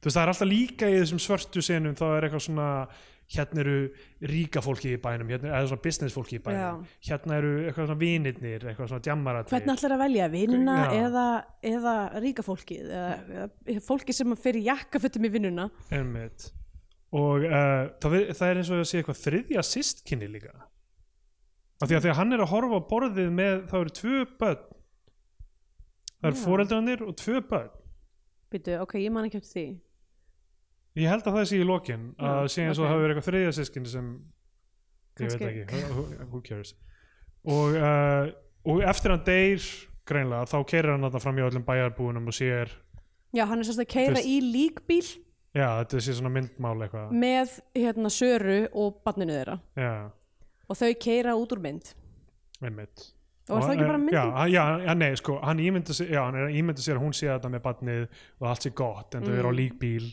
þú veist það er alltaf líka í þessum svörtu senum þá er eitthvað svona hérna eru ríka fólki í bænum hérna, eða svona business fólki í bænum. Hérna eru eitthvað svona vinirnir, eitthvað svona djammaratni hvernig ætlar að velja vinnuna Já. eða, eða ríka fólkið eða, eða fólki sem fyrir jakkafötum í vinnuna? Einmitt. og uh, það, vi- það er eins og að sé eitthvað þriðja systkinni líka. Af því að að hann er að horfa á borðið með það eru tvö börn. Það eru Já. foreldrarnir og tvö börn. Býtu, ok, ég man ekki eftir því Ég held að það sé í lokin að sé eins og það hafi verið eitthvað þriðja sískinni sem ég veit ekki, who, who cares? Og, uh, og eftir hann deyr greinlega þá keirir hann þarna fram í öllum bæjarbúinum og sér Já, hann er sérst að keira í líkbíl. Já, þetta sé svona myndmál eitthvað. Með hérna Söru og barninu þeirra. Já, og þau keira út úr mynd. Einmitt og er það ekki bara eh, myndin? já, hann- já, já, nei, sko, hann ímynda sér, já, hann er ímynda sér að hún sé þetta með barnið og allt sé gott en þau eru á Mm. líkbíl.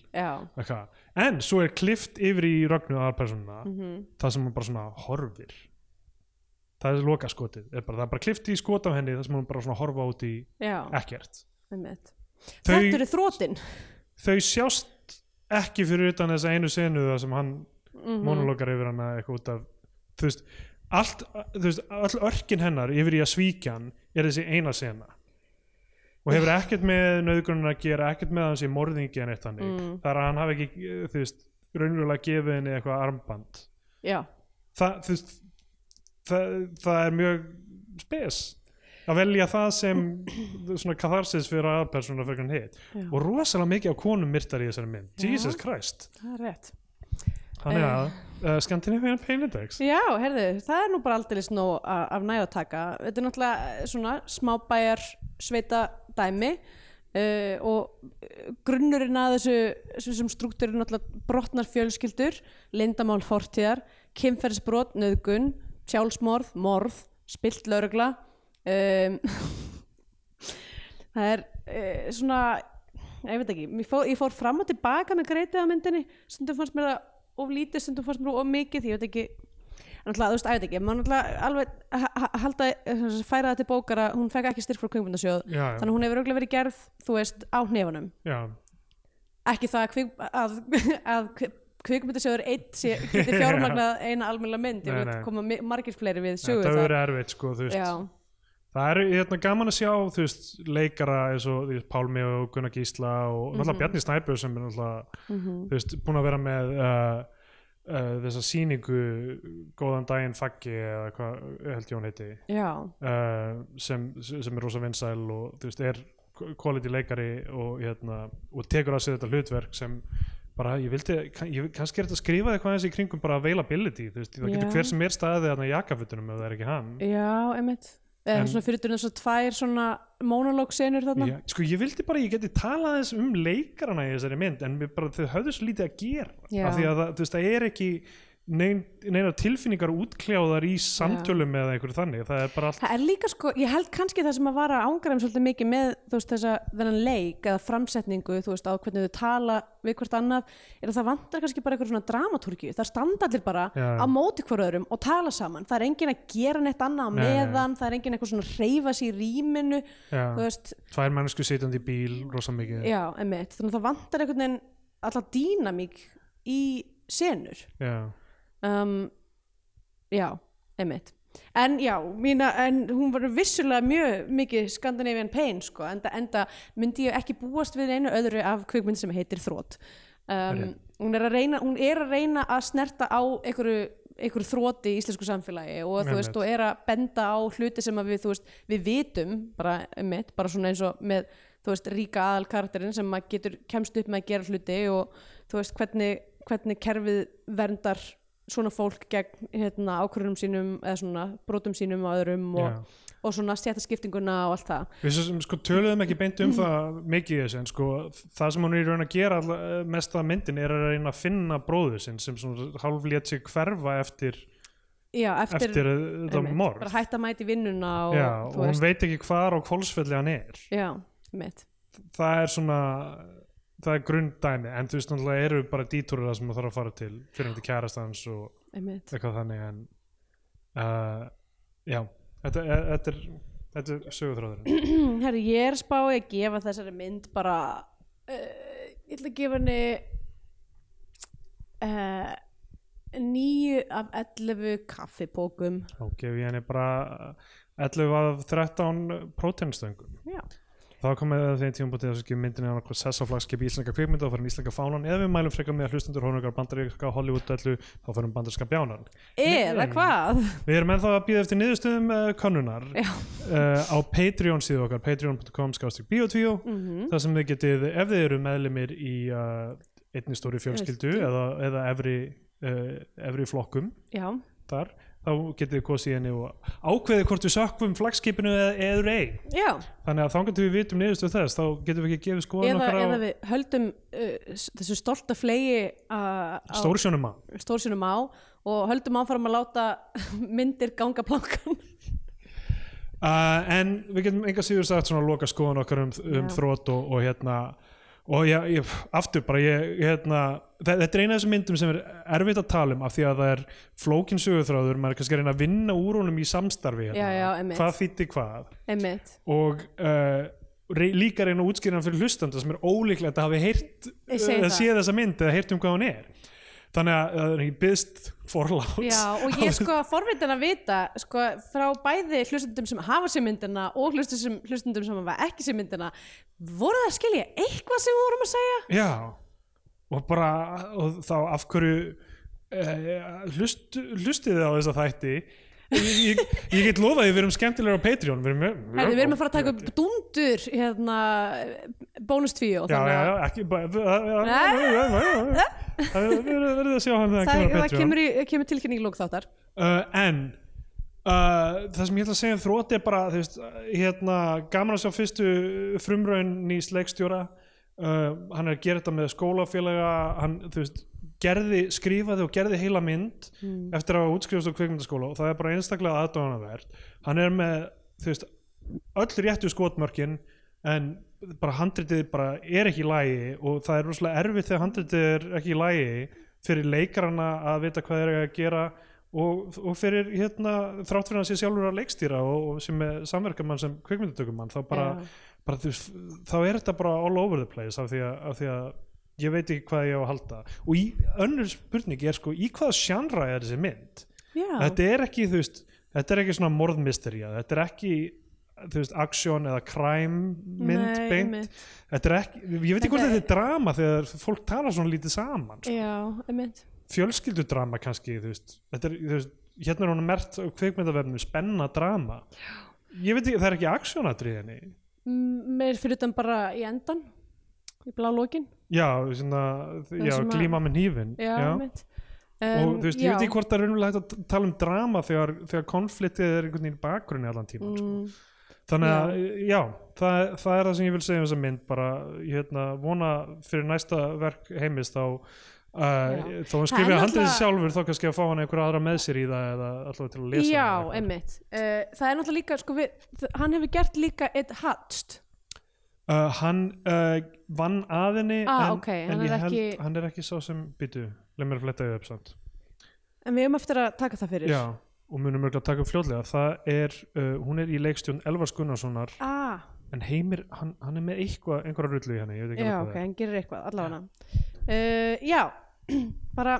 En svo er klift yfir í rögnu aðalpersonuna mhm, það sem hún bara svona horfir. Það er loka skotið er bara, það er bara klift í skot af henni það sem hún bara svona horfa út í já, ekkert. Þau- Þetta eru þrótin þau sjást ekki fyrir utan þessa einu senu það sem hann mm monologar yfir hana eitthvað út af þú veist, allt, þú veist, all örkin hennar yfir í að svíkja hann er þessi eina sena. Og hefur ekkert með nöðgrunna að gera ekkert með að hann sé morðingi en eitt hannig Mm. þar að hann hafi ekki, þú veist raunverulega gefið henni eitthvað armband. Já, það, þú veist það, það er mjög spes að velja það sem svona katharsis fyrir aðpersona fyrir hann já, og rosalega mikið af konum myrtar í þessari mynd. Já. Jesus Christ. Það er rétt. Þannig að uh, Scandinavian Pain Index Já, herðu, það er nú bara aldrei snó af næg að taka. Þetta er náttúrulega eh, svona smábæjar sveita dæmi uh, og eh, grunnurinn að þessu, þessum struktúr er náttúrulega brotnar fjölskyldur, lindamál fortíðar, kynferðisbrot, nöðgun, sjálfsmorð, morð, spilt laurugla. Um, (laughs) það er uh, svona, ég veit ekki, ég fór, ég fór fram og tilbaka með greitið á myndinni, stundum fannst mér það of lítið, stundum fannst mér of mikið, ég veit ekki náttúrulega, þú veist, veit ekki, maður náttúrulega alveg ha- ha- halda, eh, færa það til bókar að hún fekk ekki styrk frá kveikmyndasjóð já, þannig að hún hefur auðvitað verið gerð, þú veist, á hnefunum. Já, ekki það að, kvik, að, (laughs) að kvikmyndasjóður eitt sé, geti (laughs) fjármagnað eina almennilega mynd, ég nei. koma margir fleiri við sögu þetta það. verið erfitt sko, þú veist það er hérna, gaman að sjá veist, leikara eins og veist, Pálmi og Gunnar Gísla og náttúrulega Mhm. Bjarni Snæbjörn sem er mhm, þú veist, búin að vera með uh, uh, þessa sýningu góðan daginn faggi eða hvað held ég hún heiti. Uh, sem, sem er rosa vinsæl og er quality leikari og, hérna, og tekur að sig þetta hlutverk sem bara, ég vildi, ég, kannski er þetta að skrifa eitthvað eins í kringum bara availability, þú veist, það getur Já. hver sem er staðið þarna í jakkafutunum ef það er ekki hann. Já, einmitt. eða En- svona fyrir þess að tvær svona monologsenur þarna Já, sko ég vildi bara, ég geti talað eins um leikarana í þessari mynd en bara, þau höfðu svo lítið að gera Já. af því að það, veist, það er ekki nein, neina tilfinningar útkljáðar í samtölum eða einhverju þannig. Það er bara allt Það er líka sko, ég held kannski það sem að vara ángarum svolítið mikið með þú veist þessa þennan leik eða framsetningu þú veist á hvernig þau tala við hvert annað er að það vantar kannski bara eitthvað svona dramatúrki það standa allir bara Já. á móti hver öðrum og tala saman, það er enginn að gera neitt annað á meðan, það er enginn eitthvað svona reyfa sér í rýminu tvær mannesku sitjandi í bíl um, já, einmitt. En já, mína, en hún var vissulega mjög mikið Scandinavian Pain sko, enda, enda myndi ég ekki búast við einu öðru af kvikmynd sem heitir Þrótt um, hún, er reyna, hún er að reyna að snerta á einhverju einhver þróti í íslensku samfélagi og þú Einmitt. veist, og er að benda á hluti sem við, þú veist, við vitum bara, mitt, bara svona eins og með þú veist, ríka aðal karakterinn sem að getur kemst upp með að gera hluti og þú veist, hvernig, hvernig kerfið verndar svona fólk gegn hérna, ákvörðunum sínum eða svona brotum sínum á öðrum og, og svona stjættaskiptinguna og allt það. Við sko töluðum ekki beint um það mikið í þessu en sko það sem hún er í raun að gera alla, mest að myndin er að reyna að finna bróður sinn sem svona hálf lét sig hverfa eftir, Já, eftir, eftir, þetta einmitt, morð bara hætta í vinnuna og, Já, og hún veit ekki hvar á kvolsfelli hann er. Já, mitt það er svona það er grunddæmi en þú veist náttúrulega eru bara dítúrur það sem maður þarf að fara til fyrir hundi kærastans og einmitt. eitthvað þannig en uh, já þetta er, þetta er, þetta er sögutráðurinn (clears throat) Herri, ég er spáið að gefa þessari mynd bara uh, ég ætla að gefa henni uh, níu af 11 kaffipókum þá gef ég henni bara 11 af 13 próteinstöngum já, þá komið það þeim tíum bútið þess að gefa myndinni annað hvað sess á flagskip íslenska kvikmynda og fyrir íslenska fánan. Eða við mælum frekar með að hlustundur hónungar bandaríska Hollywood öllu þá fyrir bandaríska bjánan. Eða Nei. hvað? Við erum ennþá að býða eftir niðurstöðum uh, kannunar já, uh, á Patreon síðu okkar patreon.com skástrík biotvíó mm þar sem þið getið, ef þið eru meðlimir í uh, einni stóri fjölskyldu eða, eða efri, efri flokkum já, þar, þá getið þið kosið henni og ákveðið hvort við sökkum flagskipinu eða já. Þannig að þannig til við vitum niðurstöð þess þá getum við ekki gefið skoðan okkar á eða við höldum uh, þessu stolta flegi uh, á stórsjónum á. og höldum áfram að láta (laughs) myndir ganga plankan. Uh, en við getum enga síður sagt svona loka skoðan okkar um, um þrótt og, og hérna og já, ég, aftur bara ég, hérna, þe- þetta er eina af þessum myndum sem er erfitt að tala um af því að það er flókin sögurþráður, maður er kannski að reyna að vinna úr honum í samstarfi hérna. Já, já, hvað þýtti hvað einmitt, og uh, rey, líka reyna að útskýra hann fyrir hlustanda sem er ólíklegt að hafi heyrt Ég segi uh, það. séð þessa mynd eða heyrt um hvað hún er þannig að það er ekki byðst forláts. Já og ég sko forvitin að vita sko frá bæði hlustundum sem hafa sér myndina og hlustundum hlustundum sem hafa ekki sér myndina voru það að skilja eitthvað sem við vorum að segja? Já, og bara og þá af hverju uh, hlust, hlustið þið á þessa þætti ég, ég, get lofa því við erum skemmtilegur á Patreon. Við erum, með- Herði, við erum að fara að taka upp dundur hérna, bónustvíó Já, já, já, ekki Við verðum að sjá hann það, það kemur, í, kemur tilkynning í lók þáttar. Uh, En uh, það sem ég ætla að segja um þrótt er bara veist, hérna, gaman að sjá fyrstu frumraun nýs leikstjóra. Uh, hann er að gera þetta með skólafélaga hann, þú veist, gerði, skrifaði og gerði heila mynd eftir að útskrifast á kvikmyndaskóla og það er bara einstaklega aðdóðanavert hann er með, þú veist öll réttu skotmörkin en bara handritið bara er ekki í lagi og það er rosalega erfitt þegar handritið er ekki í lagi fyrir leikarana að vita hvað eiga að gera og, og fyrir hérna þrátt fyrir að sé sjálfur að leikstýra og, og sem er samverkamann sem kvikmyndatökumann þá bara, Já. bara veist, þá er þetta bara all over the place af því að, af því að ég veit ekki hvað ég á að halda. Og í önnur spurning er sko í hvaða sjannra er þessi mynd? Já, þetta er ekki þú veist þetta er ekki svona morðmystería. Þetta er ekki þú veist action eða crime mynd Nei, beint. einmitt. þetta er ekki, ég veit ekki hvort Þetta er drama þegar fólk tala svona lítið saman sko. já, einmitt. Fjölskyldudrama kannski þú veist, þetta er, þú veist, hérna er hún mert á kveikmyndavefnu spenna drama. Ég veit ekki, það er ekki actionatriðinni M- mér fyrir utan bara í endan í blá lókin já, svona, já glíma með já, einmitt. Og Um, þú veist, ég veit ekki hvort það er raunverulega hægt að tala um drama þegar, þegar konfliktið er einhvern veginn í bakgrunni allan tíman sko. mm, þannig að, já, það, það er það sem ég vil segja um þessa mynd bara, ég hérna, vona fyrir næsta verk heimist þá uh, þó hann er að handrið náttúrulega- sjálfur þá kannski að fá hann einhverja aðra með sér í það eða allavega til að lesa já, einmitt. Uh, það er náttúrulega líka sko, við, hann hefur gert líka eitt hatst uh, hann uh, vann að henni Ah, en, ok, en hann ég er held ekki- hann er ekki sá sem byttu, leið mér að fletta þau upp samt. En við höfum eftir að taka það fyrir. Já, og munum mörgulega taka upp fljótlega. Það er, uh, hún er í leikstjón Elvars Gunnarssonar. Ah, en Heimir, hann, hann er með eitthvað einhverja rullu í henni, ég veit ekki já, ok, hvað hann gerir eitthvað allavega. Uh, já, (clears throat) bara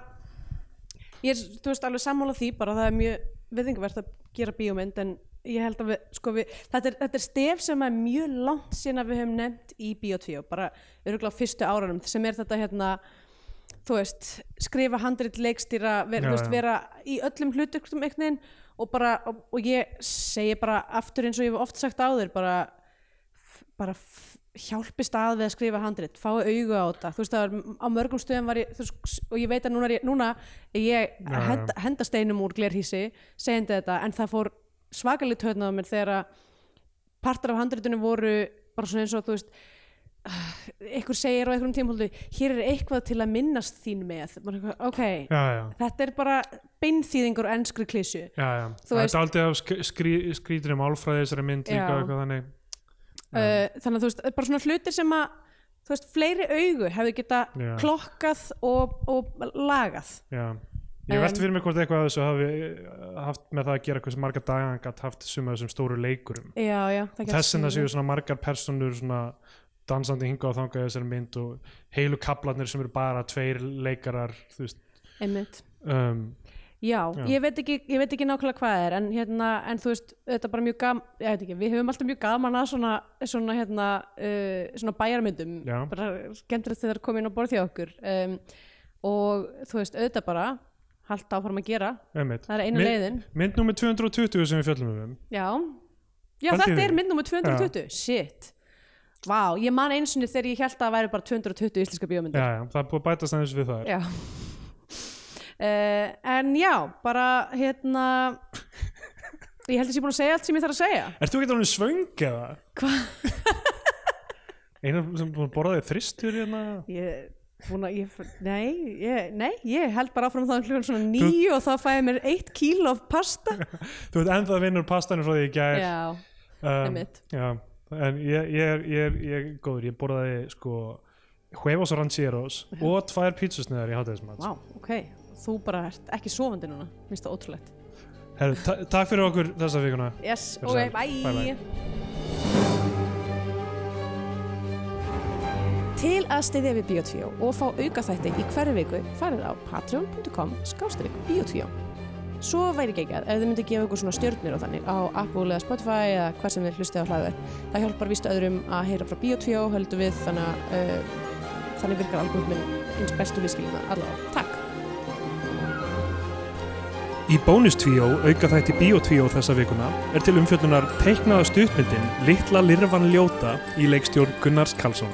ég er, þú veist, alveg sammála því bara það er mjög viðingavert að gera bíómynd en ég held að við, sko við þetta er, þetta er stef sem er mjög langt síðan að við höfum nefnt í Bíotvíó, bara örgulega á fyrstu árunum sem er þetta hérna þú veist, skrifa handrit leikstýra, ver, Já, veist, vera í öllum einhvern veginn og bara, og, og ég segi bara aftur eins og ég hef oft sagt bara, f- bara f- hjálpist að við að skrifa handrit fái augu á þetta, þú veist það var á mörgum stöðum var ég, þú veist, og ég veit að núna er ég, núna ég henda, henda steinum úr glerhísi segjandi þetta, en það fór svakalit höfnað á mér þegar að partar af handritinu voru bara svona eins og þú veist ah, einhver segir á einhverjum tímhóldu hér er eitthvað til að minnast þín með. Ok, já, já, þetta er bara beinþýðingur. Þú það veist- er aldrei af sk skrí, skrítinu málfræði þessari mynd líka þannig. Uh, þannig að þú veist, bara svona hlutir sem að þú veist, fleiri augu hefðu geta Já. klokkað og, og lagað. Já, ég velti En- fyrir mig hvort eitthvað af þessu hafi eh, haft með það að gera hversu marga daga hann gætt haft suma þessum stóru leikurum. Já, já, þess vegna séu svona margar personur svona dansandi hinga og þangað í þessari mynd og heilu kaplarnir sem eru bara tveir leikarar þú veist. Um, Já, Já. Ég, veit ekki, ég veit ekki nákvæmlega hvað er en, hérna, en þú veist, þetta er bara mjög gaman ég veit ekki, við höfum alltaf mjög gaman að svona, svona, hérna, uh, svona bæjarmyndum. Bara skemmtilegt þegar það er komin á borð hjá okkur. Um, og þú veist, auðvitað bara halda áfram að gera, einmitt. það er einu leiðin. mynd nummer 220 sem við fjöllum um. Já, Já Pældi í þetta því. er mynd nummer 220 Shit. Vá, ég man einu sinni þegar ég held að það væri bara 220 íslenska bíómyndir. Já, já, það er búið að bætast aðeins við það Já. Uh, En já, bara hérna Ég held að ég sé búin að segja allt sem ég þarf að segja. Ert þú ekki alveg svöng eða? Hvað? (laughs) Einar sem búin að borða þig þristur hérna? Ég, búin að, ég, nei, ég, nei, ég held bara áfram þá klukkan svona nýju og þá fæði mér eitt kíl of pasta. (laughs) Þú veit ennþá að vinnur pastanum frá því í gær. Já, um, já, en ég, ég, er- ég, ég góður, ég borðaði sko huevos rancheros og tvær pítsusniðar í hátæðismat vá, ok. Þú bara ert ekki sofandi núna, minnst það ótrúlegt. Herru, ta takk fyrir okkur þessa vikuna. Yes, Gjörðu ok, sæl. bye, Bye, bye. Til að styðja við Bíotvíó og fá auka þætti í hverju viku farið á patreon.com skástrík Bíotvíó Svo væri ekki að ef þið myndi gefa ykkur svona stjörnir og þannig á Apple eða Spotify eða hvað sem þið hlustið á hlaðver það hjálpar víst öðrum að heyra frá Bíotvíó höldum við þannig að uh, þannig virkar algoritminn eins bestu viðskilina allavega. Takk! Í bónustvíó, auka þætti Bíotvíó þessa vikuna, er til umfjöllunar teiknaða stuttmyndin Litla Lirfan Ljóta í leikstjórn Gunnars Karlsson.